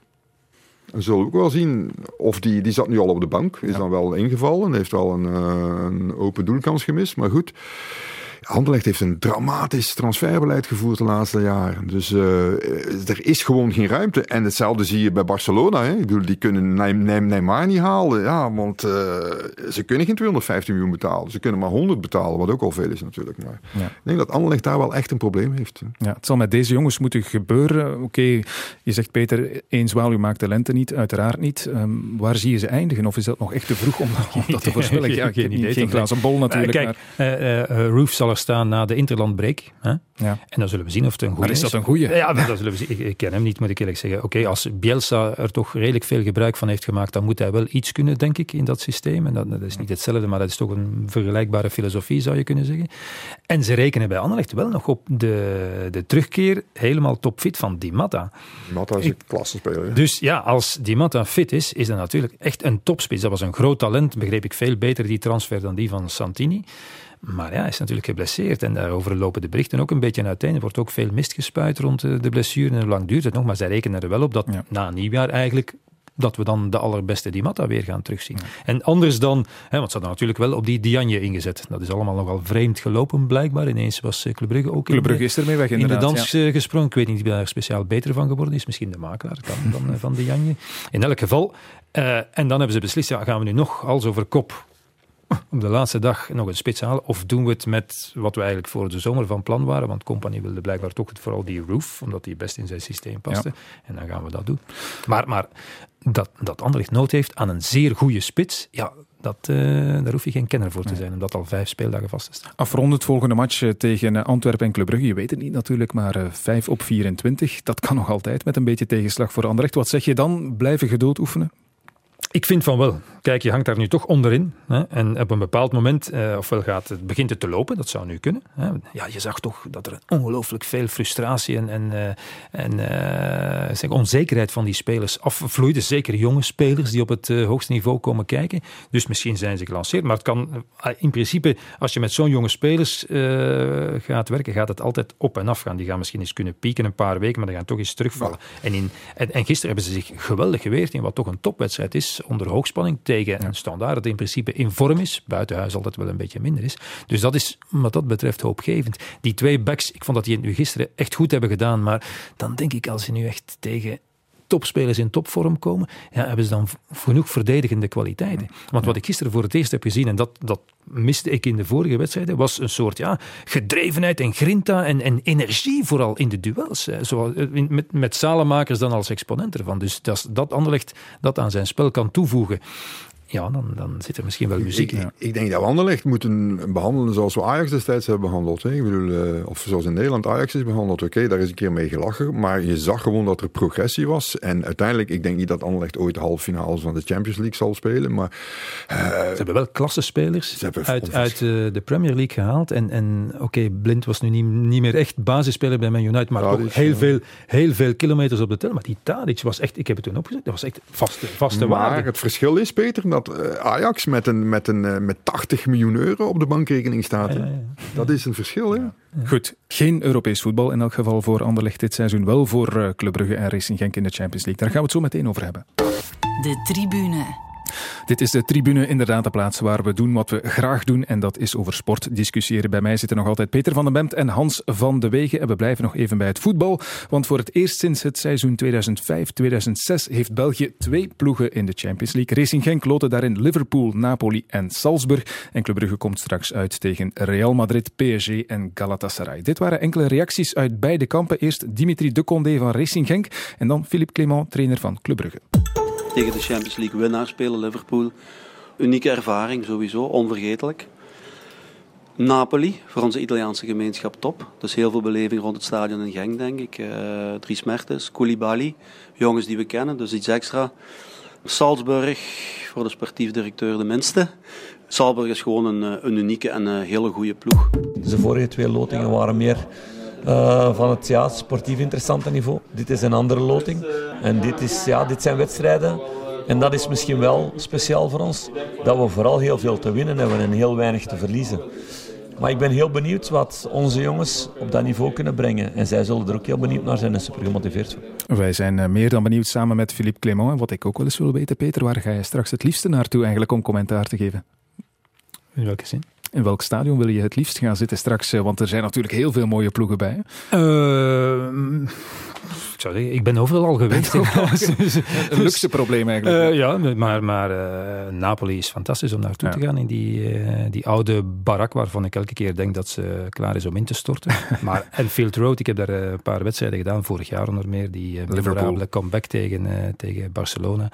We zullen ook wel zien of die, die zat nu al op de bank. Is dan wel ingevallen. Heeft wel een, uh, een open doelkans gemist. Maar goed. Anderlecht heeft een dramatisch transferbeleid gevoerd de laatste jaren. Dus uh, er is gewoon geen ruimte. En hetzelfde zie je bij Barcelona. Hè. Ik bedoel, die kunnen Neymar niet halen. Ja, want uh, ze kunnen geen 215 miljoen betalen. Ze kunnen maar 100 betalen, wat ook al veel is natuurlijk. Maar ja. ik denk dat Anderlecht daar wel echt een probleem heeft. Ja, het zal met deze jongens moeten gebeuren. Oké, je zegt Peter, één zwaluw maakt de lente niet, uiteraard niet. Um, waar zie je ze eindigen? Of is dat nog echt te vroeg om, om dat te voorspellen? Ja, geen, geen idee. Geen glazen bol natuurlijk. Uh, kijk, maar... Roof zal klaarstaan na de interlandbreak. Hè? Ja. En dan zullen we zien of het een goede Maar is. is dat een goeie? Ja, dat zullen we zien. Ik, ik ken hem niet, moet ik eerlijk zeggen. Oké, als Bielsa er toch redelijk veel gebruik van heeft gemaakt, dan moet hij wel iets kunnen, denk ik, in dat systeem. En dat, dat is niet hetzelfde, maar dat is toch een vergelijkbare filosofie, zou je kunnen zeggen. En ze rekenen bij Anderlecht wel nog op de, de terugkeer helemaal topfit van Di Matta. Matta is een klasse speler. hè. Dus ja, als Di Matta fit is, is dat natuurlijk echt een topspits. Dat was een groot talent, begreep ik veel beter die transfer dan die van Santini. Maar ja, hij is natuurlijk geblesseerd en daarover lopen de berichten ook een beetje uiteen. Er wordt ook veel mist gespuit rond eh, de blessure en hoe lang duurt het nog. Maar zij rekenen er wel op dat Ja. na nieuwjaar eigenlijk dat we dan de allerbeste Di Matta weer gaan terugzien. En anders dan, hè, want ze hadden natuurlijk wel op die Dianje ingezet. Dat is allemaal nogal vreemd gelopen blijkbaar. Ineens was eh, Club Brugge ook Club in, Brugge is ermee weg in de dans ja. eh, gesprongen. Ik weet niet wie daar speciaal beter van geworden is. Misschien de makelaar dan, dan van de Janje. In elk geval. en dan hebben ze beslist, ja, gaan we nu nog als over kop op de laatste dag nog een spits halen? Of doen we het met wat we eigenlijk voor de zomer van plan waren? Want Company wilde blijkbaar toch het, vooral die roof, omdat die best in zijn systeem paste. En dan gaan we dat doen. Maar, maar dat, dat Anderlecht nood heeft aan een zeer goede spits, ja, dat, eh, daar hoef je geen kenner voor te zijn om dat al vijf speeldagen vast te staan. Afrondend volgende match eh, tegen eh, Antwerpen en Club Brugge. Je weet het niet natuurlijk, maar eh, 5 op 24. Dat kan nog altijd met een beetje tegenslag voor Anderlecht. Wat zeg je dan? Blijven geduld oefenen? Ik vind van wel. Kijk, je hangt daar nu toch onderin. Hè, en op een bepaald moment, eh, ofwel gaat het, begint het te lopen, dat zou nu kunnen. Hè. Ja, je zag toch dat er ongelooflijk veel frustratie en, en, eh, en eh, zeg, onzekerheid van die spelers afvloeide. Zeker jonge spelers die op het eh, hoogste niveau komen kijken. Dus misschien zijn ze gelanceerd. Maar het kan in principe, als je met zo'n jonge spelers gaat werken, gaat het altijd op en af gaan. Die gaan misschien eens kunnen pieken een paar weken, maar die gaan toch eens terugvallen. En, in, en, en gisteren hebben ze zich geweldig geweerd in wat toch een topwedstrijd is, onder hoogspanning tegen een standaard dat in principe in vorm is, buitenhuis altijd wel een beetje minder is. Dus dat is wat dat betreft hoopgevend. Die twee backs, ik vond dat die het nu gisteren echt goed hebben gedaan, maar dan denk ik als ze nu echt tegen topspelers in topvorm komen, ja, hebben ze dan genoeg verdedigende kwaliteiten. Want wat ik gisteren voor het eerst heb gezien, en dat, dat miste ik in de vorige wedstrijden, was een soort ja, gedrevenheid en grinta en, en energie vooral in de duels. hè. Eh, met, met Salemakers dan als exponent ervan. Dus dat, dat Anderlecht dat aan zijn spel kan toevoegen, ja, dan, dan zit er misschien wel muziek Ik, in. ik denk dat we Anderlecht moeten behandelen zoals we Ajax destijds hebben behandeld. Hè. Ik bedoel, eh, of zoals in Nederland Ajax is behandeld. Oké, daar is een keer mee gelachen. Maar je zag gewoon dat er progressie was. En uiteindelijk, ik denk niet dat Anderlecht ooit de halve finales van de Champions League zal spelen. Maar Ze hebben wel klassespelers Ze hebben uit, uit eh, de Premier League gehaald. En, en oké, Blind was nu niet, niet meer echt basisspeler bij Man United, maar Tadic, toch heel, ja. veel, heel veel kilometers op de tel. Maar die Tadic was echt, ik heb het toen opgezet, dat was echt vaste, vaste Maar waarde. het verschil is, Peter, dat eh, Ajax met, een, met, een, eh, met 80 miljoen euro op de bankrekening staat. hè. Ja, ja, Dat is een verschil, hè? Goed, geen Europees voetbal in elk geval voor Anderlecht dit seizoen. Wel voor eh, Club Brugge en Racing Genk in de Champions League. Daar gaan we het zo meteen over hebben. De tribune. Dit is de tribune, inderdaad de plaats waar we doen wat we graag doen. En dat is over sport discussiëren. Bij mij zitten nog altijd Peter van den Bemt en Hans van de Wegen. En we blijven nog even bij het voetbal. Want voor het eerst sinds het seizoen 2005-2006 heeft België twee ploegen in de Champions League. Racing Genk loten daarin Liverpool, Napoli en Salzburg. En Club Brugge komt straks uit tegen Real Madrid, PSG en Galatasaray. Dit waren enkele reacties uit beide kampen. Eerst Dimitri de Condé van Racing Genk. En dan Philippe Clément, trainer van Club Brugge. Tegen de Champions League winnaar spelen, Liverpool. Unieke ervaring sowieso, onvergetelijk. Napoli, voor onze Italiaanse gemeenschap top. Dus heel veel beleving rond het stadion in Genk, denk ik. Eh Dries Mertens, Koulibaly, jongens die we kennen, dus iets extra. Salzburg, voor de sportief directeur de minste. Salzburg is gewoon een, eh, een unieke en een hele goede ploeg. De vorige twee lotingen waren meer eh, van het ja, sportief interessante niveau. Dit is een andere loting. En dit, is, ja, dit zijn wedstrijden. En dat is misschien wel speciaal voor ons. Dat we vooral heel veel te winnen hebben en heel weinig te verliezen. Maar ik ben heel benieuwd wat onze jongens op dat niveau kunnen brengen. En zij zullen er ook heel benieuwd naar zijn en super gemotiveerd voor. Wij zijn eh, meer dan benieuwd samen met Philippe Clément. En wat ik ook wel eens wil weten, Peter, waar ga je straks het liefste naartoe eigenlijk om commentaar te geven? In welke zin? In welk stadion wil je het liefst gaan zitten straks? eh, Want er zijn natuurlijk heel veel mooie ploegen bij. hè? Eh, ik ben overal al geweest. een luxe probleem eigenlijk. Uh, ja, maar, maar uh, Napoli is fantastisch om naartoe ja. te gaan in die, uh, die oude barak waarvan ik elke keer denk dat ze klaar is om in te storten. maar Enfield Road, ik heb daar een paar wedstrijden gedaan, vorig jaar onder meer, die memorabele comeback tegen, tegen Barcelona.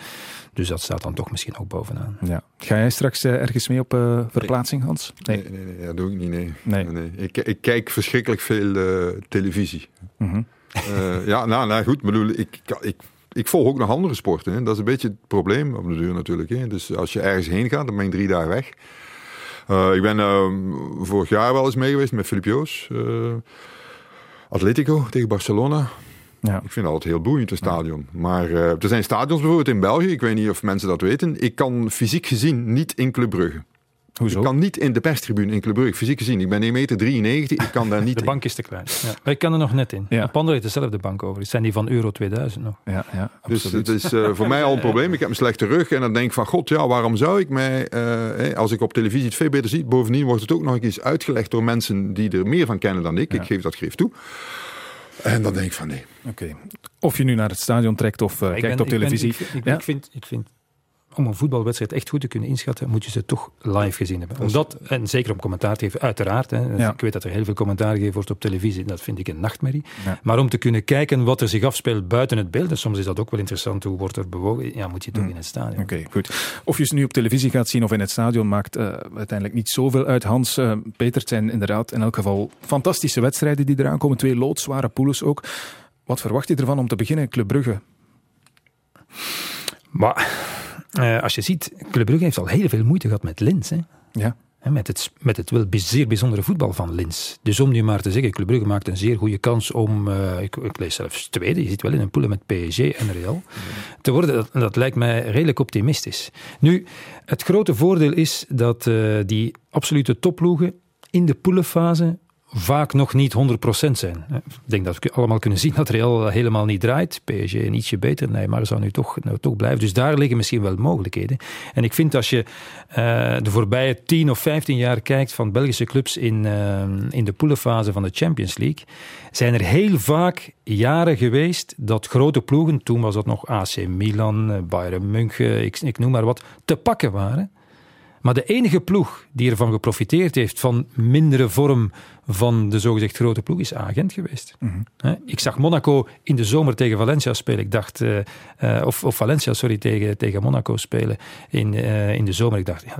Dus dat staat dan toch misschien ook bovenaan. Ja. Ga jij straks ergens mee op verplaatsing, Hans? Nee. Nee, nee, nee, dat doe ik niet, nee. nee. nee. Ik, ik kijk verschrikkelijk veel televisie. Mm -hmm. Uh, ja, nou, nou goed, bedoel, ik, ik, ik volg ook nog andere sporten. Hè. Dat is een beetje het probleem op de duur natuurlijk. Hè. Dus als je ergens heen gaat, dan ben je drie dagen weg. Uh, ik ben uh, vorig jaar wel eens mee geweest met Filip Joos. Atletico tegen Barcelona. Ja. Ik vind het altijd heel boeiend, een stadion. Maar er zijn stadions bijvoorbeeld in België, ik weet niet of mensen dat weten. Ik kan fysiek gezien niet in Club Brugge. Hoezo? Ik kan niet in de perstribune in Club Brugge, fysiek gezien. Ik ben 1,93 meter, 93, ik kan daar niet De bank is te klein. Ja. Maar ik kan er nog net in. Ja. Pander heeft dezelfde bank over. Het zijn die van Euro 2000 nog. Ja, ja, dus het is uh, voor mij al een probleem. Ik heb een slechte rug en dan denk ik van... God, ja, waarom zou ik mij... Uh, als ik op televisie het veel beter zie... Bovendien wordt het ook nog eens uitgelegd door mensen die er meer van kennen dan ik. Ik geef dat grif toe. En dan denk ik van nee. Oké. Of je nu naar het stadion trekt of uh, kijkt ben, op televisie. Ik, ben, ik, ik, vind, ik vind om een voetbalwedstrijd echt goed te kunnen inschatten, moet je ze toch live gezien hebben. Omdat, en zeker om commentaar te geven, uiteraard. Hè, ja. Ik weet dat er heel veel commentaar gegeven wordt op televisie. Dat vind ik een nachtmerrie. Ja. Maar om te kunnen kijken wat er zich afspeelt buiten het beeld, en soms is dat ook wel interessant, hoe wordt er bewogen, ja, moet je toch mm. in het stadion. Oké, goed. Of je ze nu op televisie gaat zien of in het stadion, maakt uh, uiteindelijk niet zoveel uit. Hans, uh, Peter, het zijn inderdaad in elk geval fantastische wedstrijden die eraan komen. Twee loodzware poules ook. Wat verwacht je ervan om te beginnen, Club Brugge? Maar uh, als je ziet, Club Brugge heeft al heel veel moeite gehad met Lins. Hè? Ja. Met het, met het wel zeer bijzondere voetbal van Lins. Dus om nu maar te zeggen, Club Brugge maakt een zeer goede kans om, uh, ik, ik, lees zelfs tweede, je zit wel in een pool met PSG en Real, te worden. Dat, dat, lijkt mij redelijk optimistisch. Nu, het grote voordeel is dat uh, die absolute topploegen in de poelenfase vaak nog niet 100% zijn. Ik denk dat we allemaal kunnen zien dat Real helemaal niet draait. PSG ietsje beter, nee, maar zou nu toch, nou, toch blijven. Dus daar liggen misschien wel mogelijkheden. En ik vind als je uh, de voorbije 10 of 15 jaar kijkt van Belgische clubs in, uh, in de poelenfase van de Champions League, zijn er heel vaak jaren geweest dat grote ploegen, toen was dat nog AC Milan, eh, Bayern München, ik, ik noem maar wat, te pakken waren. Maar de enige ploeg die ervan geprofiteerd heeft van mindere vorm van de zogezegd grote ploeg is agent geweest. Mm -hmm. Ik zag Monaco in de zomer tegen Valencia spelen. Ik dacht, uh, uh, of, of, Valencia, sorry, tegen, tegen Monaco spelen in, uh, in de zomer. Ik dacht, ja,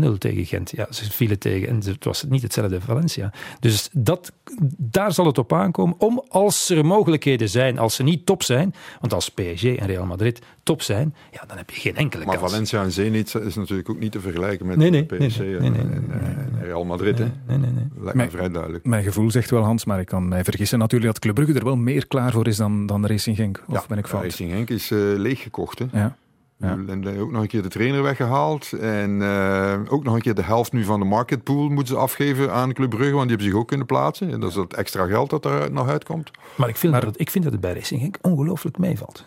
7-0 tegen Gent. Ja, ze vielen tegen en het was niet hetzelfde Valencia. Dus dat, daar zal het op aankomen om, als er mogelijkheden zijn, als ze niet top zijn, want als PSG en Real Madrid top zijn, ja, dan heb je geen enkele maar kans. Maar Valencia en Zenit is natuurlijk ook niet te vergelijken met nee, nee, PSG nee, nee, en, en, Real Madrid. Nee, nee, nee, nee. Lijkt mij vrij duidelijk. Mijn gevoel zegt wel, Hans, maar ik kan mij vergissen natuurlijk dat Club Brugge er wel meer klaar voor is dan, dan Racing Genk. Of ja, ben ik fout? Racing Genk is uh, leeggekocht. Hè? Ja. Ja. En ook nog een keer de trainer weggehaald. En uh, ook nog een keer de helft nu van de marketpool moeten ze afgeven aan Club Brugge. Want die hebben zich ook kunnen plaatsen. En dat is dat extra geld dat er nog uitkomt. Maar ik vind, maar, dat, ik vind dat het bij Racing Genk ongelooflijk meevalt.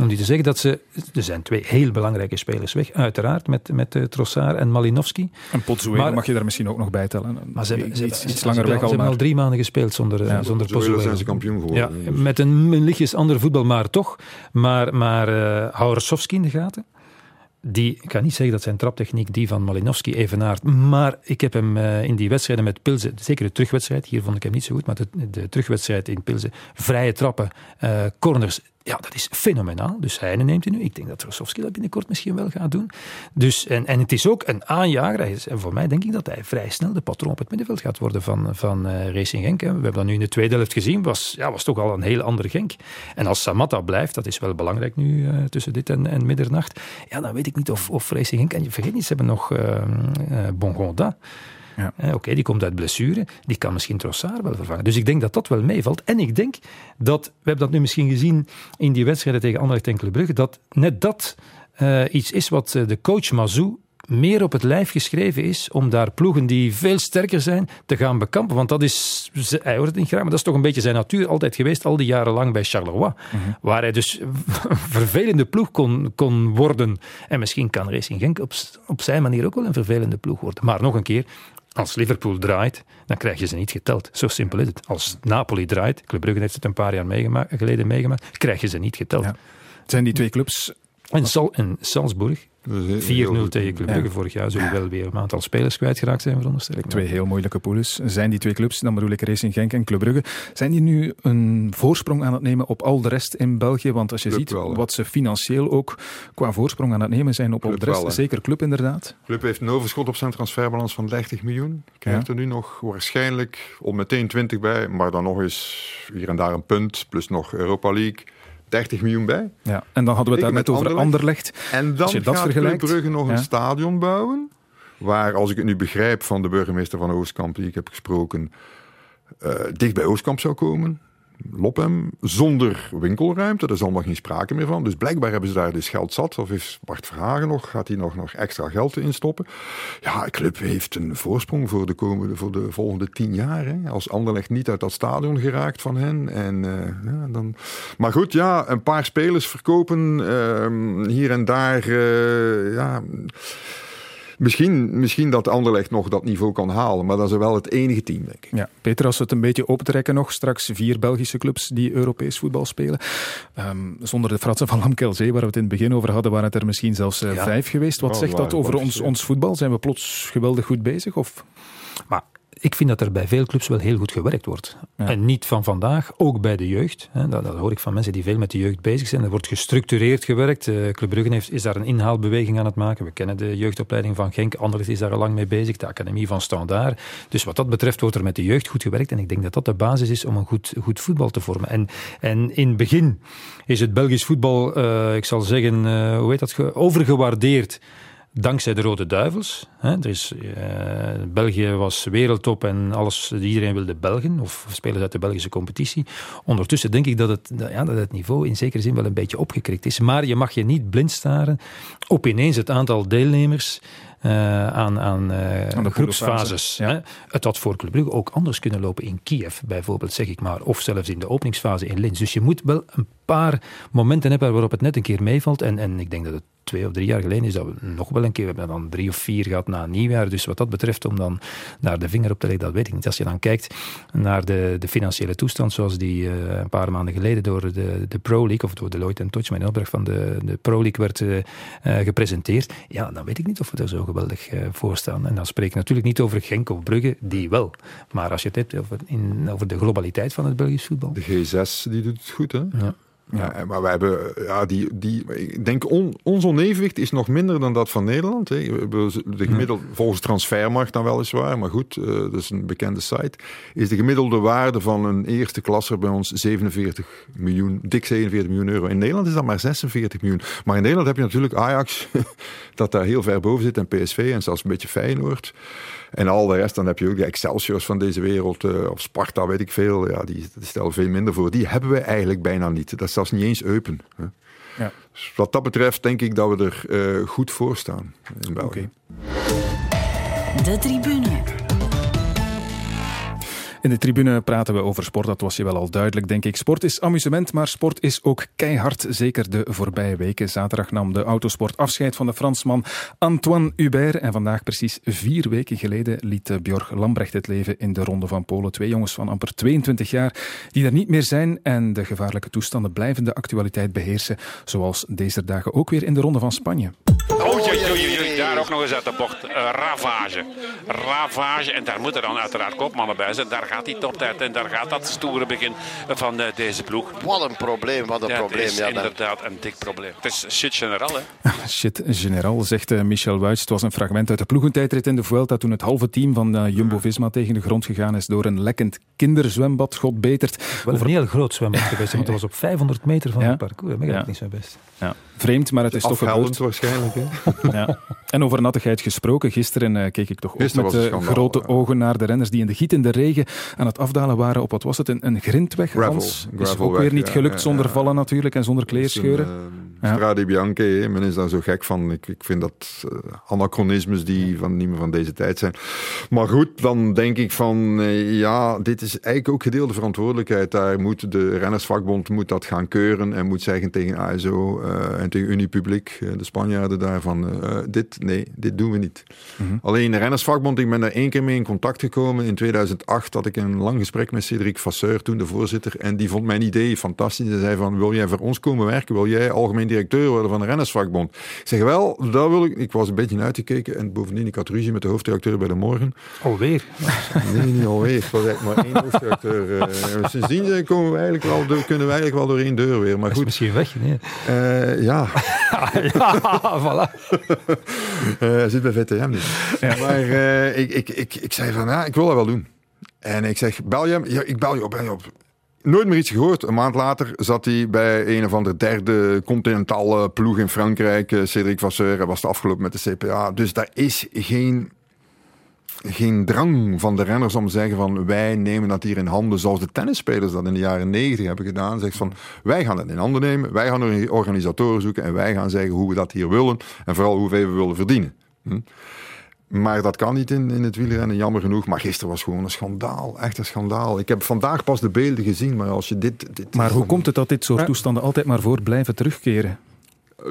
Om die te zeggen dat ze. Er zijn twee heel belangrijke spelers weg, uiteraard, met, met uh, Trossard en Malinowski. En Potzuelo mag je daar misschien ook nog bij tellen. Maar ze hebben, iets, ze, iets, iets ze, langer ze, weg ze al. hebben Maar. al drie maanden gespeeld zonder, ja, zonder Potzuelo zijn ze kampioen geworden. Ja, met een, een lichtjes ander voetbal, maar toch. Maar, maar uh, hou Rosowski in de gaten. Die, ik kan niet zeggen dat zijn traptechniek die van Malinowski evenaart. Maar ik heb hem uh, in die wedstrijden met Pilsen, zeker de terugwedstrijd, hier vond ik hem niet zo goed, maar de, de terugwedstrijd in Pilsen, vrije trappen, uh, corners, ja, dat is fenomenaal. Dus hij neemt hij nu. Ik denk dat Rosowski dat binnenkort misschien wel gaat doen. Dus, en, en het is ook een aanjager. En voor mij denk ik dat hij vrij snel de patroon op het middenveld gaat worden van, van uh, Racing Genk. We hebben dat nu in de tweede helft gezien. Was, ja, was toch al een heel ander Genk. En als Samatta blijft, dat is wel belangrijk nu uh, tussen dit en, en middernacht. Ja, dan weet ik niet of, of Racing Genk... En je vergeet niet, ze hebben nog uh, Bongonda. Ja. Eh, Oké, okay, die komt uit blessure. Die kan misschien Trossard wel vervangen. Dus ik denk dat dat wel meevalt. En ik denk dat, we hebben dat nu misschien gezien in die wedstrijden tegen Anderlecht en Club Brugge, dat net dat uh, iets is wat uh, de coach Mazou meer op het lijf geschreven is om daar ploegen die veel sterker zijn te gaan bekampen. Want dat is, hij hoort het niet graag, maar dat is toch een beetje zijn natuur altijd geweest, al die jaren lang bij Charleroi. Mm-hmm. Waar hij dus een vervelende ploeg kon, kon worden. En misschien kan Racing Genk op, op zijn manier ook wel een vervelende ploeg worden. Maar nog een keer, Als Liverpool draait, dan krijg je ze niet geteld. Zo simpel is het. Als Napoli draait, Club Brugge heeft het een paar jaar geleden meegemaakt, krijg je ze niet geteld. Zijn die twee clubs... En, Sal en Salzburg, 4-0 tegen Club Brugge vorig jaar zullen wel weer een aantal spelers kwijtgeraakt zijn, veronderstel ik. Twee heel moeilijke poules. Zijn die twee clubs, dan bedoel ik Racing Genk en Club Brugge, zijn die nu een voorsprong aan het nemen op al de rest in België? Want als je ziet wat ze financieel ook qua voorsprong aan het nemen zijn op al de rest, zeker Club inderdaad. Club heeft een overschot op zijn transferbalans van 30 miljoen. Krijgt er nu nog waarschijnlijk om meteen 20 bij, maar dan nog eens hier en daar een punt, plus nog Europa League. 30 miljoen bij. Ja, en dan hadden we het daar net over Anderlecht. En dan je dat gaat Club Brugge nog een stadion bouwen. Waar, als ik het nu begrijp van de burgemeester van Oostkamp, die ik heb gesproken, uh, dicht bij Oostkamp zou komen. Lopem zonder winkelruimte. Daar is allemaal geen sprake meer van. Dus blijkbaar hebben ze daar dus geld zat. Of is Bart Verhagen nog, gaat hij nog, nog extra geld in stoppen? Ja, de club heeft een voorsprong voor de, komende, voor de volgende tien jaar. Hè. Als Anderlecht niet uit dat stadion geraakt van hen. En, uh, ja, dan... Maar goed, ja, een paar spelers verkopen uh, hier en daar. Uh, ja Misschien, misschien dat Anderlecht nog dat niveau kan halen, maar dat is wel het enige team, denk ik. Ja, Peter, als we het een beetje optrekken nog, straks vier Belgische clubs die Europees voetbal spelen. Um, zonder de fratsen van Lamkelzee, waar we het in het begin over hadden, waren het er misschien zelfs uh, vijf geweest. Wat oh, zegt dat over ons, ons voetbal? Zijn we plots geweldig goed bezig? Of? Maar ik vind dat er bij veel clubs wel heel goed gewerkt wordt. En niet van vandaag, ook bij de jeugd. Hè. Dat, dat, hoor ik van mensen die veel met de jeugd bezig zijn. Er wordt gestructureerd gewerkt. Uh, Club Brugge heeft, is daar een inhaalbeweging aan het maken. We kennen de jeugdopleiding van Genk. Anderlecht is daar al lang mee bezig. De Academie van Standaard. Dus wat dat betreft wordt er met de jeugd goed gewerkt. En ik denk dat dat de basis is om een goed, goed voetbal te vormen. En, en in het begin is het Belgisch voetbal, uh, ik zal zeggen, uh, hoe heet dat, overgewaardeerd dankzij de Rode Duivels. Hè. Dus, uh, België was wereldtop en alles, iedereen wilde Belgen of spelers uit de Belgische competitie. Ondertussen denk ik dat het, ja, dat het niveau in zekere zin wel een beetje opgekrikt is. Maar je mag je niet blind staren op ineens het aantal deelnemers uh, aan, aan, uh, aan de groepsfases. Ja. Het had voor Club Brugge ook anders kunnen lopen in Kiev, bijvoorbeeld, zeg ik maar. Of zelfs in de openingsfase in Linz. Dus je moet wel een paar momenten hebben waarop het net een keer meevalt. En, en ik denk dat het twee of drie jaar geleden is dat we nog wel een keer, we hebben dan drie of vier gehad na nieuwjaar. Dus wat dat betreft, om dan daar de vinger op te leggen, dat weet ik niet. Als je dan kijkt naar de, de financiële toestand, zoals die uh, een paar maanden geleden door de, de Pro League, of door Deloitte en Touch, mijn opdracht van de, de Pro League werd uh, gepresenteerd, ja, dan weet ik niet of we er zo geweldig uh, voor staan. En dan spreek ik natuurlijk niet over Genk of Brugge, die wel. Maar als je het hebt over, in, over de globaliteit van het Belgisch voetbal. De G6, die doet het goed, hè? Ja. Ja, maar wij hebben, ja, die, die, ik denk, on, ons onevenwicht is nog minder dan dat van Nederland. Hè. De gemiddelde, volgens Transfermarkt dan weliswaar, maar goed, uh, dat is een bekende site, is de gemiddelde waarde van een eerste klasser bij ons 47 miljoen, dik 47 miljoen euro. In Nederland is dat maar 46 miljoen. Maar in Nederland heb je natuurlijk Ajax, dat daar heel ver boven zit, en PSV en zelfs een beetje Feyenoord. En al de rest, dan heb je ook de Excelsiors van deze wereld, uh, of Sparta, weet ik veel. Ja, die, die, stellen veel minder voor. Die hebben we eigenlijk bijna niet. Dat is zelfs niet eens Eupen. Hè. Ja. Dus wat dat betreft denk ik dat we er uh, goed voor staan in België. Okay. De tribune. In de tribune praten we over sport, dat was je wel al duidelijk, denk ik. Sport is amusement, maar sport is ook keihard. Zeker de voorbije weken. Zaterdag nam de autosport afscheid van de Fransman Antoine Hubert. En vandaag, precies vier weken geleden, liet Björg Lambrecht het leven in de Ronde van Polen. Twee jongens van amper 22 jaar die er niet meer zijn. En de gevaarlijke toestanden blijven de actualiteit beheersen. Zoals deze dagen ook weer in de Ronde van Spanje. Oh, ook nog eens uit de bocht. Uh, ravage. Ravage. En daar moeten dan uiteraard kopmannen bij zijn. Daar gaat die toptijd en daar gaat dat stoere begin van uh, deze ploeg. Wat een probleem, wat een ja, probleem. Het is ja, inderdaad een dik probleem. Het is shit generaal, hè? shit generaal, zegt uh, Michel Wuits. Het was een fragment uit de ploegentijdrit in de Vuelta toen het halve team van Jumbo-Visma tegen de grond gegaan is door een lekkend kinderzwembad. God betert. Wel een heel groot zwembad geweest, want het was op 500 meter van het parcours. Dat ja. niet zo best. Ja. Vreemd, maar het is toch gebeurd. waarschijnlijk. Hè? ja. En over nattigheid gesproken. Gisteren uh, keek ik toch ook met uh, grote ogen naar de renners die in de gietende regen aan het afdalen waren op, wat was het, een, een grindweg, gravel, Hans? Is ook weer niet gelukt zonder vallen natuurlijk en zonder kleerscheuren. Ja. Strade Bianche, men is daar zo gek van. Ik, ik vind dat uh, anachronismes die van, niet meer van deze tijd zijn. Maar goed, dan denk ik van, uh, ja, dit is eigenlijk ook gedeelde verantwoordelijkheid. Daar moet de rennersvakbond moet dat gaan keuren en moet zeggen tegen ASO uh, en tegen Unipubliek, de Spanjaarden daarvan, dit, nee, dit doen we niet. Mm -hmm. Alleen de rennersvakbond, ik ben daar één keer mee in contact gekomen. In 2008 had ik een lang gesprek met Cédric Vasseur, toen de voorzitter, en die vond mijn idee fantastisch. Hij zei van, wil jij voor ons komen werken? Wil jij algemeen directeur worden van de rennersvakbond? Ik zeg, wel, daar wil ik... Ik was een beetje uitgekeken en bovendien, ik had ruzie met de hoofddirecteur bij de morgen. Alweer? Nee, niet alweer. Het was eigenlijk maar één hoofddirecteur. Uh, sindsdien komen we eigenlijk wel door, kunnen we eigenlijk wel door één deur weer. Maar goed. misschien weg, nee. Uh, ja. ja, voilà. Hij zit bij VTM niet. Ja. Maar ik, ik, ik, ik zei van, ja, ik wil dat wel doen. En ik zeg, bel je hem? Ja, ik bel je op, bel je op. Nooit meer iets gehoord. Een maand later zat hij bij een of andere derde continentale ploeg in Frankrijk. Cédric Vasseur, was de afgelopen met de CPA. Dus daar is geen, geen drang van de renners om te zeggen van wij nemen dat hier in handen zoals de tennisspelers dat in de jaren negentig hebben gedaan. Zegt van wij gaan het in handen nemen, wij gaan organisatoren zoeken en wij gaan zeggen hoe we dat hier willen en vooral hoeveel we willen verdienen. Hm? Maar dat kan niet in, in het wielrennen, jammer genoeg. Maar gisteren was gewoon een schandaal, echt een schandaal. Ik heb vandaag pas de beelden gezien, maar als je dit... dit maar hoe komt het dat dit soort toestanden altijd maar voor blijven terugkeren?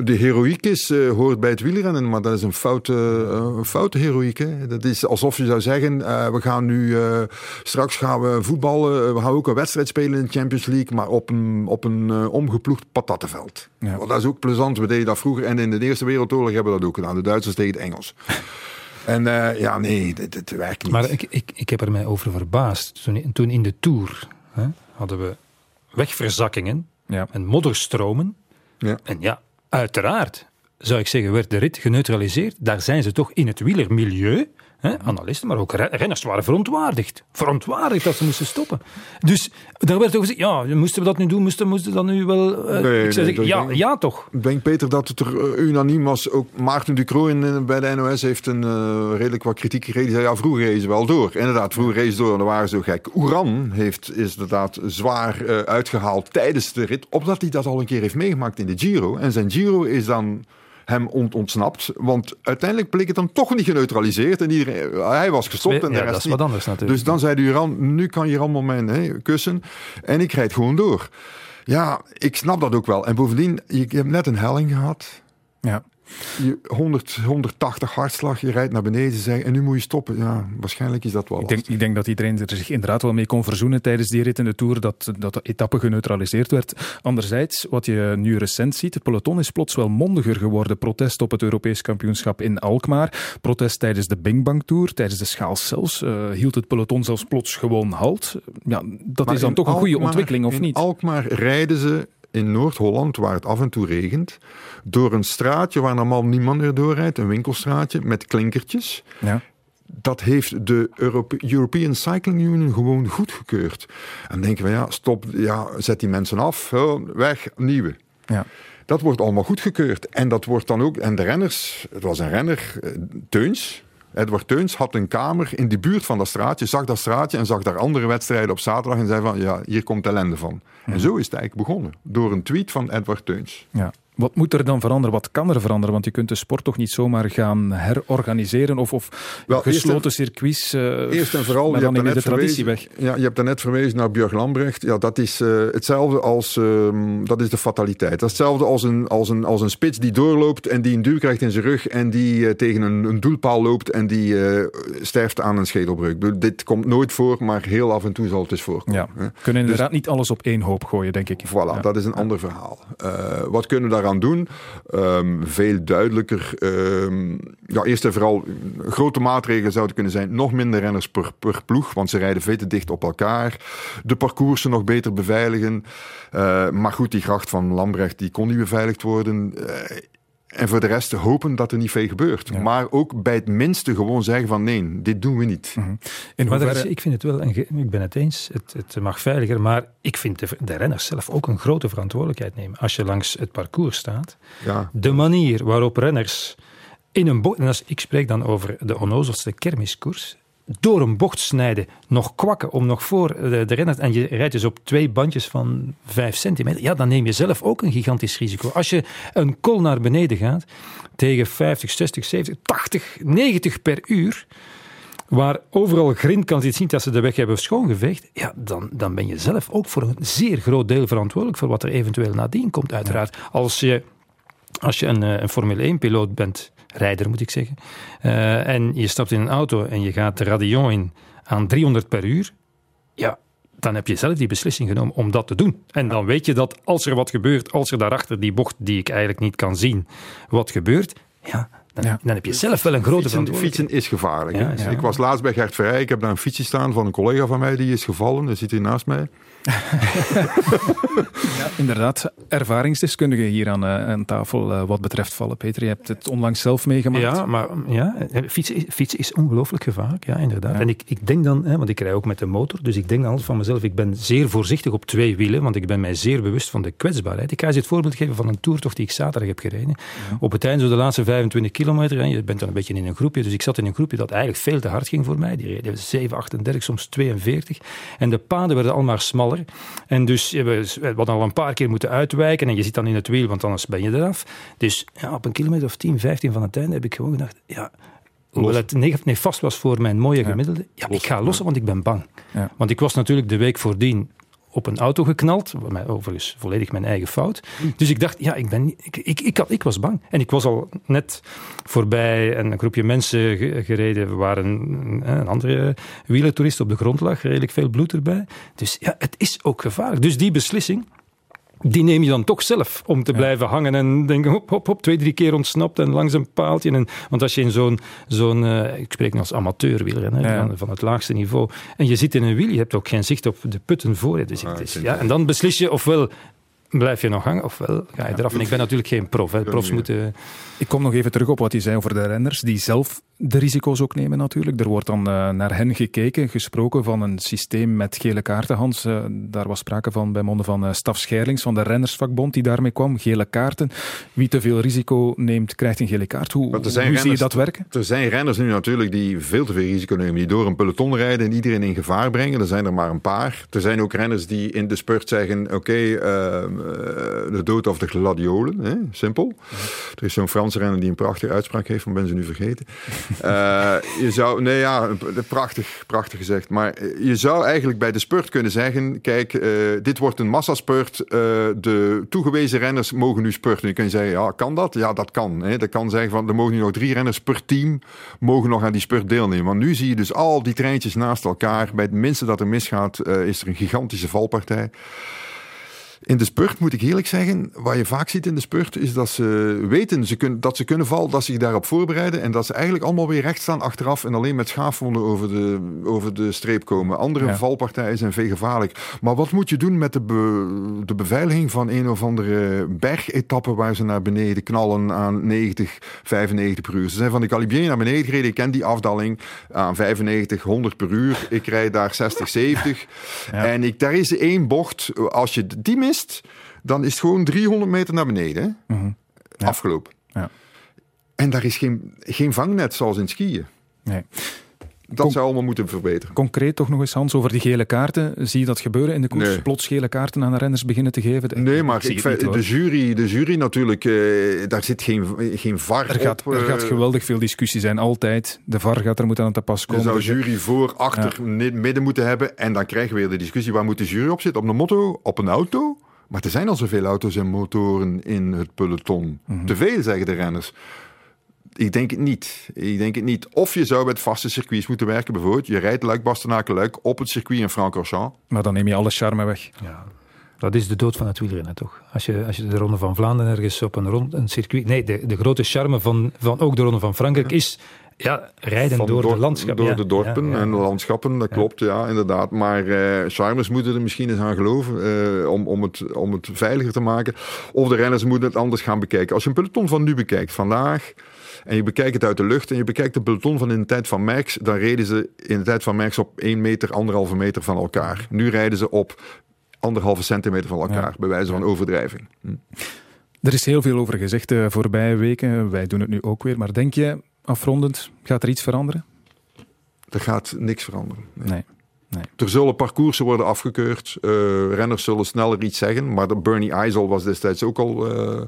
De heroïek is, uh, hoort bij het wielrennen, maar dat is een foute, uh, een foute heroïek. Hè? Dat is alsof je zou zeggen, uh, we gaan nu, straks gaan we voetballen, we gaan ook een wedstrijd spelen in de Champions League, maar op een, op een omgeploegd patattenveld. Ja. Dat is ook plezant, we deden dat vroeger en in de Eerste Wereldoorlog hebben we dat ook gedaan. De Duitsers tegen het Engels. En uh, ja, nee, het, het, werkt niet. Maar ik, ik, ik heb er mij over verbaasd. Toen, toen in de Tour hè, hadden we wegverzakkingen ja. en modderstromen. Ja. En ja, uiteraard zou ik zeggen, werd de rit geneutraliseerd. Daar zijn ze toch in het wielermilieu, hè, analisten, maar ook renners waren verontwaardigd. Verontwaardigd dat ze moesten stoppen. Dus daar werd ook gezegd, ja, moesten we dat nu doen? Moesten, moesten we dat nu wel... Uh, nee, ik zou nee, zeggen, ja, denk, ja toch. Ik denk, Peter, dat het er uh, unaniem was. Ook Maarten Ducro in, bij de NOS heeft een uh, redelijk wat kritiek gekregen. Die zei, ja, vroeger reed ze wel door. Inderdaad, vroeger reed ze door en dan waren ze zo gek. Oeran heeft, is inderdaad zwaar uitgehaald tijdens de rit, omdat hij dat al een keer heeft meegemaakt in de Giro. En zijn Giro is dan hem ont ontsnapt. Want uiteindelijk bleek het dan toch niet geneutraliseerd. En iedereen, hij was gestopt en de ja, rest dat is niet. wat anders natuurlijk. Dus dan zei de Uran, nu kan je allemaal mijn kussen. En ik rijd gewoon door. Ja, ik snap dat ook wel. En bovendien, je hebt net een helling gehad. Ja. Je 100, 180 hartslag, je rijdt naar beneden zeg, en nu moet je stoppen. Ja, waarschijnlijk is dat wel ik denk, ik denk dat iedereen er zich inderdaad wel mee kon verzoenen tijdens die rit in de Tour, dat, dat de etappe geneutraliseerd werd. Anderzijds, wat je nu recent ziet, het peloton is plots wel mondiger geworden. Protest op het Europees kampioenschap in Alkmaar, protest tijdens de Bing Bang Tour, tijdens de schaal zelfs, uh, hield het peloton zelfs plots gewoon halt. Ja, dat maar is dan toch een goede Alkmaar, ontwikkeling, of in niet? Alkmaar rijden ze in Noord-Holland, waar het af en toe regent, door een straatje waar normaal niemand meer doorrijdt, een winkelstraatje met klinkertjes. Ja. Dat heeft de Europe European Cycling Union gewoon goedgekeurd. En dan denken we, ja, stop, ja, zet die mensen af, weg, nieuwe. Ja. Dat wordt allemaal goedgekeurd. En dat wordt dan ook, en de renners, het was een renner, Teuns, Edward Teuns had een kamer in de buurt van dat straatje, zag dat straatje en zag daar andere wedstrijden op zaterdag en zei van, ja, hier komt ellende van. En zo is het eigenlijk begonnen, door een tweet van Edward Teuns. Ja. Wat moet er dan veranderen? Wat kan er veranderen? Want je kunt de sport toch niet zomaar gaan herorganiseren of, of Wel, gesloten en- circuits. uh, Eerst en vooral, je hebt, de traditie weg. ja, je hebt daarnet verwezen naar Björk Lambrecht. Ja, dat is uh, hetzelfde als, uh, dat is de fataliteit. Dat is hetzelfde als een, als, een, als een spits die doorloopt en die een duw krijgt in zijn rug en die uh, tegen een, een doelpaal loopt en die sterft aan een schedelbreuk. Dit komt nooit voor, maar heel af en toe zal het eens voorkomen. Ja. kunnen inderdaad niet alles op één hoop gooien, denk ik. Voilà, dat is een ander verhaal. Wat kunnen we doen? Um, veel duidelijker. Um, ja, eerst en vooral, grote maatregelen zouden kunnen zijn. Nog minder renners per, per ploeg, want ze rijden veel te dicht op elkaar. De parcoursen nog beter beveiligen. Uh, maar goed, die gracht van Lambrecht die kon niet beveiligd worden. Uh, en voor de rest hopen dat er niet veel gebeurt. Ja. Maar ook bij het minste gewoon zeggen van nee, dit doen we niet. Mm -hmm. Maar hoeverre... is, ik vind het wel, en ik ben het eens, het, het mag veiliger, maar ik vind de, de, renners zelf ook een grote verantwoordelijkheid nemen. Als je langs het parcours staat, ja. de manier waarop renners in een bocht, en als, ik spreek dan over de onnozelste kermiskoers, door een bocht snijden, nog kwakken om nog voor de, de renner. En je rijdt dus op twee bandjes van 5 centimeter. Ja, dan neem je zelf ook een gigantisch risico. Als je een kol naar beneden gaat tegen 50, 60, 70, 80, 90 per uur waar overal grind kan zien dat ze de weg hebben schoongeveegd, ja, dan, dan ben je zelf ook voor een zeer groot deel verantwoordelijk voor wat er eventueel nadien komt, uiteraard. Als je, als je een, eh, een Formule 1-piloot bent, rijder moet ik zeggen, uh, en je stapt in een auto en je gaat de radion in aan 300 per uur, ja, dan heb je zelf die beslissing genomen om dat te doen. En dan weet je dat als er wat gebeurt, als er daarachter die bocht die ik eigenlijk niet kan zien, wat gebeurt, ja, dan, ja. dan heb je zelf wel een grote fietsen, verantwoordelijkheid. Fietsen is gevaarlijk. Ja, ik was laatst bij Gert Verrij. Ik heb daar een fietsje staan van een collega van mij. Die is gevallen. Die zit hier naast mij. Ja, inderdaad, ervaringsdeskundige hier aan, uh, aan tafel uh, wat betreft vallen. Peter, je hebt het onlangs zelf meegemaakt. Ja, maar ja, fietsen, fietsen is ongelooflijk gevaarlijk, ja, inderdaad. Ja. En ik, ik denk dan, hè, want ik rij ook met de motor, dus ik denk dan van mezelf, ik ben zeer voorzichtig op twee wielen, want ik ben mij zeer bewust van de kwetsbaarheid. Ik ga je het voorbeeld geven van een toertocht die ik zaterdag heb gereden. Ja. Op het einde, zo de laatste 25 kilometer, en je bent dan een beetje in een groepje, dus ik zat in een groepje dat eigenlijk veel te hard ging voor mij. Die reden 7, 38, soms 42. En de paden werden allemaal smaller. En dus we hadden al een paar keer moeten uitwijken en je zit dan in het wiel, want anders ben je eraf. Dus ja, op een kilometer of 10, 15 van het einde heb ik gewoon gedacht, ja, hoewel het nefast was voor mijn mooie gemiddelde, ja, ik ga lossen, want ik ben bang. Want ik was natuurlijk de week voordien op een auto geknald. Overigens volledig mijn eigen fout. Dus ik dacht, ja, ik, ben, ik, ik, ik, had, ik was bang. En ik was al net voorbij een groepje mensen gereden waar een, een andere wielertoerist op de grond lag. Redelijk veel bloed erbij. Dus ja, het is ook gevaarlijk. Dus die beslissing die neem je dan toch zelf om te ja. blijven hangen en denken, hop, hop, hop, twee, drie keer ontsnapt en langs een paaltje. En, want als je in zo'n, zo'n uh, ik spreek nu als ja. van, van het laagste niveau, en je zit in een wiel, je hebt ook geen zicht op de putten voor je. Dus ah, is, ja, en dan beslis je ofwel blijf je nog hangen ofwel ga je eraf. En ik ben natuurlijk geen prof. Hè. Profs moeten... Ik kom nog even terug op wat je zei over de renners, die zelf de risico's ook nemen natuurlijk. Er wordt dan uh, naar hen gekeken, gesproken van een systeem met gele kaarten. Hans, uh, daar was sprake van bij monden van uh, Staf Scherlings van de rennersvakbond die daarmee kwam. Gele kaarten. Wie te veel risico neemt, krijgt een gele kaart. Hoe, hoe renners, zie je dat werken? Er zijn renners nu natuurlijk die veel te veel risico nemen. Die door een peloton rijden en iedereen in gevaar brengen. Er zijn er maar een paar. Er zijn ook renners die in de spurt zeggen, oké, okay, de dood of de gladiolen. Hè? Simpel. Er is zo'n Franse renner die een prachtige uitspraak heeft, maar ben ze nu vergeten. Uh, je zou, nee ja, prachtig, prachtig gezegd. Maar je zou eigenlijk bij de spurt kunnen zeggen: kijk, dit wordt een massaspurt. De toegewezen renners mogen nu spurten. Je kan zeggen: ja, kan dat? Ja, dat kan. Hè. Dat kan zeggen van er mogen nu nog drie renners per team mogen nog aan die spurt deelnemen. Want nu zie je dus al die treintjes naast elkaar. Bij het minste dat er misgaat, is er een gigantische valpartij. In de spurt moet ik eerlijk zeggen, wat je vaak ziet in de spurt, is dat ze weten ze kunnen, dat ze kunnen vallen, dat ze zich daarop voorbereiden en dat ze eigenlijk allemaal weer recht staan achteraf en alleen met schaafwonden over de, over de streep komen. Andere ja. valpartijen zijn veel gevaarlijk. Maar wat moet je doen met de, be, de beveiliging van een of andere bergetappe waar ze naar beneden knallen aan 90, 95 per uur? Ze zijn van de Calibier naar beneden gereden. Ik ken die afdaling aan 95, 100 per uur. Ik rijd daar 60, 70. Ja. En ik, daar is één bocht. Als je die mist, dan is het gewoon 300 meter naar beneden. Mm -hmm. ja. Afgelopen. Ja. En daar is geen, geen vangnet zoals in skiën. Nee. Dat Con zou allemaal moeten verbeteren. Concreet toch nog eens, Hans, over die gele kaarten. Zie je dat gebeuren in de koers? Nee. Plots gele kaarten aan de renners beginnen te geven? Nee, maar ik, ik niet, de, jury, de jury natuurlijk, uh, daar zit geen, geen VAR er gaat, op. Er gaat geweldig veel discussie zijn, altijd. De VAR gaat er moeten aan te pas komen. Je zou jury voor, achter, ja. midden moeten hebben. En dan krijgen we weer de discussie, waar moet de jury op zitten? Op een motto? Op een auto? Maar er zijn al zoveel auto's en motoren in het peloton. Mm -hmm. Te veel, zeggen de renners. Ik denk het niet. Ik denk het niet. Of je zou met vaste circuits moeten werken. Bijvoorbeeld, je rijdt luik bastenaken luik op het circuit in Francorchamps. Maar dan neem je alle charme weg. Ja. Dat is de dood van het wielrennen, toch? Als je, als je de Ronde van Vlaanderen ergens op een, rond, een circuit... Nee, de, de grote charme van, van ook de Ronde van Frankrijk is ja, rijden Van door, door, de landschappen. Door ja. de dorpen ja, ja, en de landschappen, dat klopt, ja, inderdaad. Maar uh, charmers moeten er misschien eens aan geloven uh, om, om, het, om het veiliger te maken. Of de renners moeten het anders gaan bekijken. Als je een peloton van nu bekijkt, vandaag... En je bekijkt het uit de lucht en je bekijkt de peloton van in de tijd van Merckx, dan reden ze in de tijd van Merckx op 1 meter, anderhalve meter van elkaar. Nu rijden ze op anderhalve centimeter van elkaar, bij wijze van overdrijving. Hm. Er is heel veel over gezegd de voorbije weken. Wij doen het nu ook weer. Maar denk je, afrondend, gaat er iets veranderen? er gaat niks veranderen. Nee. Nee. Er zullen parcoursen worden afgekeurd. Uh, renners zullen sneller iets zeggen. Maar de Bernie Eisel was destijds ook al uh,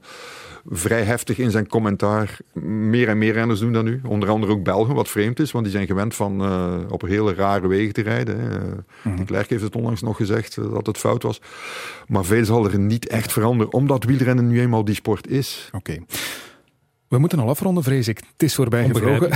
vrij heftig in zijn commentaar. Meer en meer renners doen dat nu. Onder andere ook Belgen, wat vreemd is. Want die zijn gewend van uh, op hele rare wegen te rijden. Mm-hmm. De Klerk heeft het onlangs nog gezegd dat het fout was. Maar veel zal er niet echt veranderen. Omdat wielrennen nu eenmaal die sport is. Oké. Okay. We moeten al afronden, vrees ik. Het is voorbij gevlogen.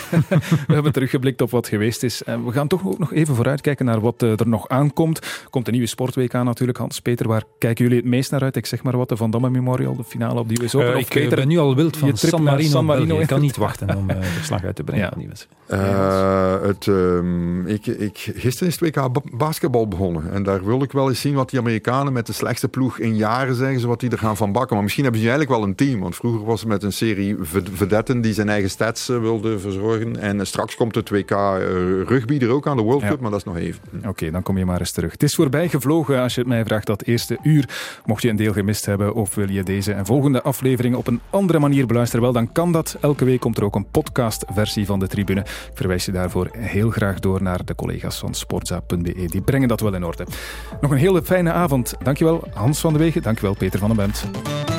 we hebben teruggeblikt op wat geweest is. En we gaan toch ook nog even vooruitkijken naar wat er nog aankomt. Er komt een nieuwe sportweek aan natuurlijk, Hans-Peter. Waar kijken jullie het meest naar uit? Ik zeg maar wat, de Van Damme Memorial, de finale op die US Open. Uh, ik Peter, ben nu al wild van San Marino. San Marino. Ik kan niet wachten om uh, de slag uit te brengen. Ja. Uh, het, um, ik, ik, gisteren is het WK basketbal begonnen. En daar wil ik wel eens zien wat die Amerikanen met de slechtste ploeg in jaren zeggen. Ze wat die er gaan van bakken. Maar misschien hebben ze eigenlijk wel een team. Want vroeger was het met een serie serie vedetten die zijn eigen stats uh, wilde verzorgen. En straks komt het WK uh, rugby er ook aan, de World Cup, maar dat is nog even. Oké, okay, dan kom je maar eens terug. Het is voorbij gevlogen als je het mij vraagt dat eerste uur. Mocht je een deel gemist hebben of wil je deze en volgende aflevering op een andere manier beluisteren, wel, dan kan dat. Elke week komt er ook een podcastversie van de tribune. Ik verwijs je daarvoor heel graag door naar de collega's van sportza.be. Die brengen dat wel in orde. Nog een hele fijne avond. Dankjewel Hans van de Wegen, dankjewel Peter van den Bemt.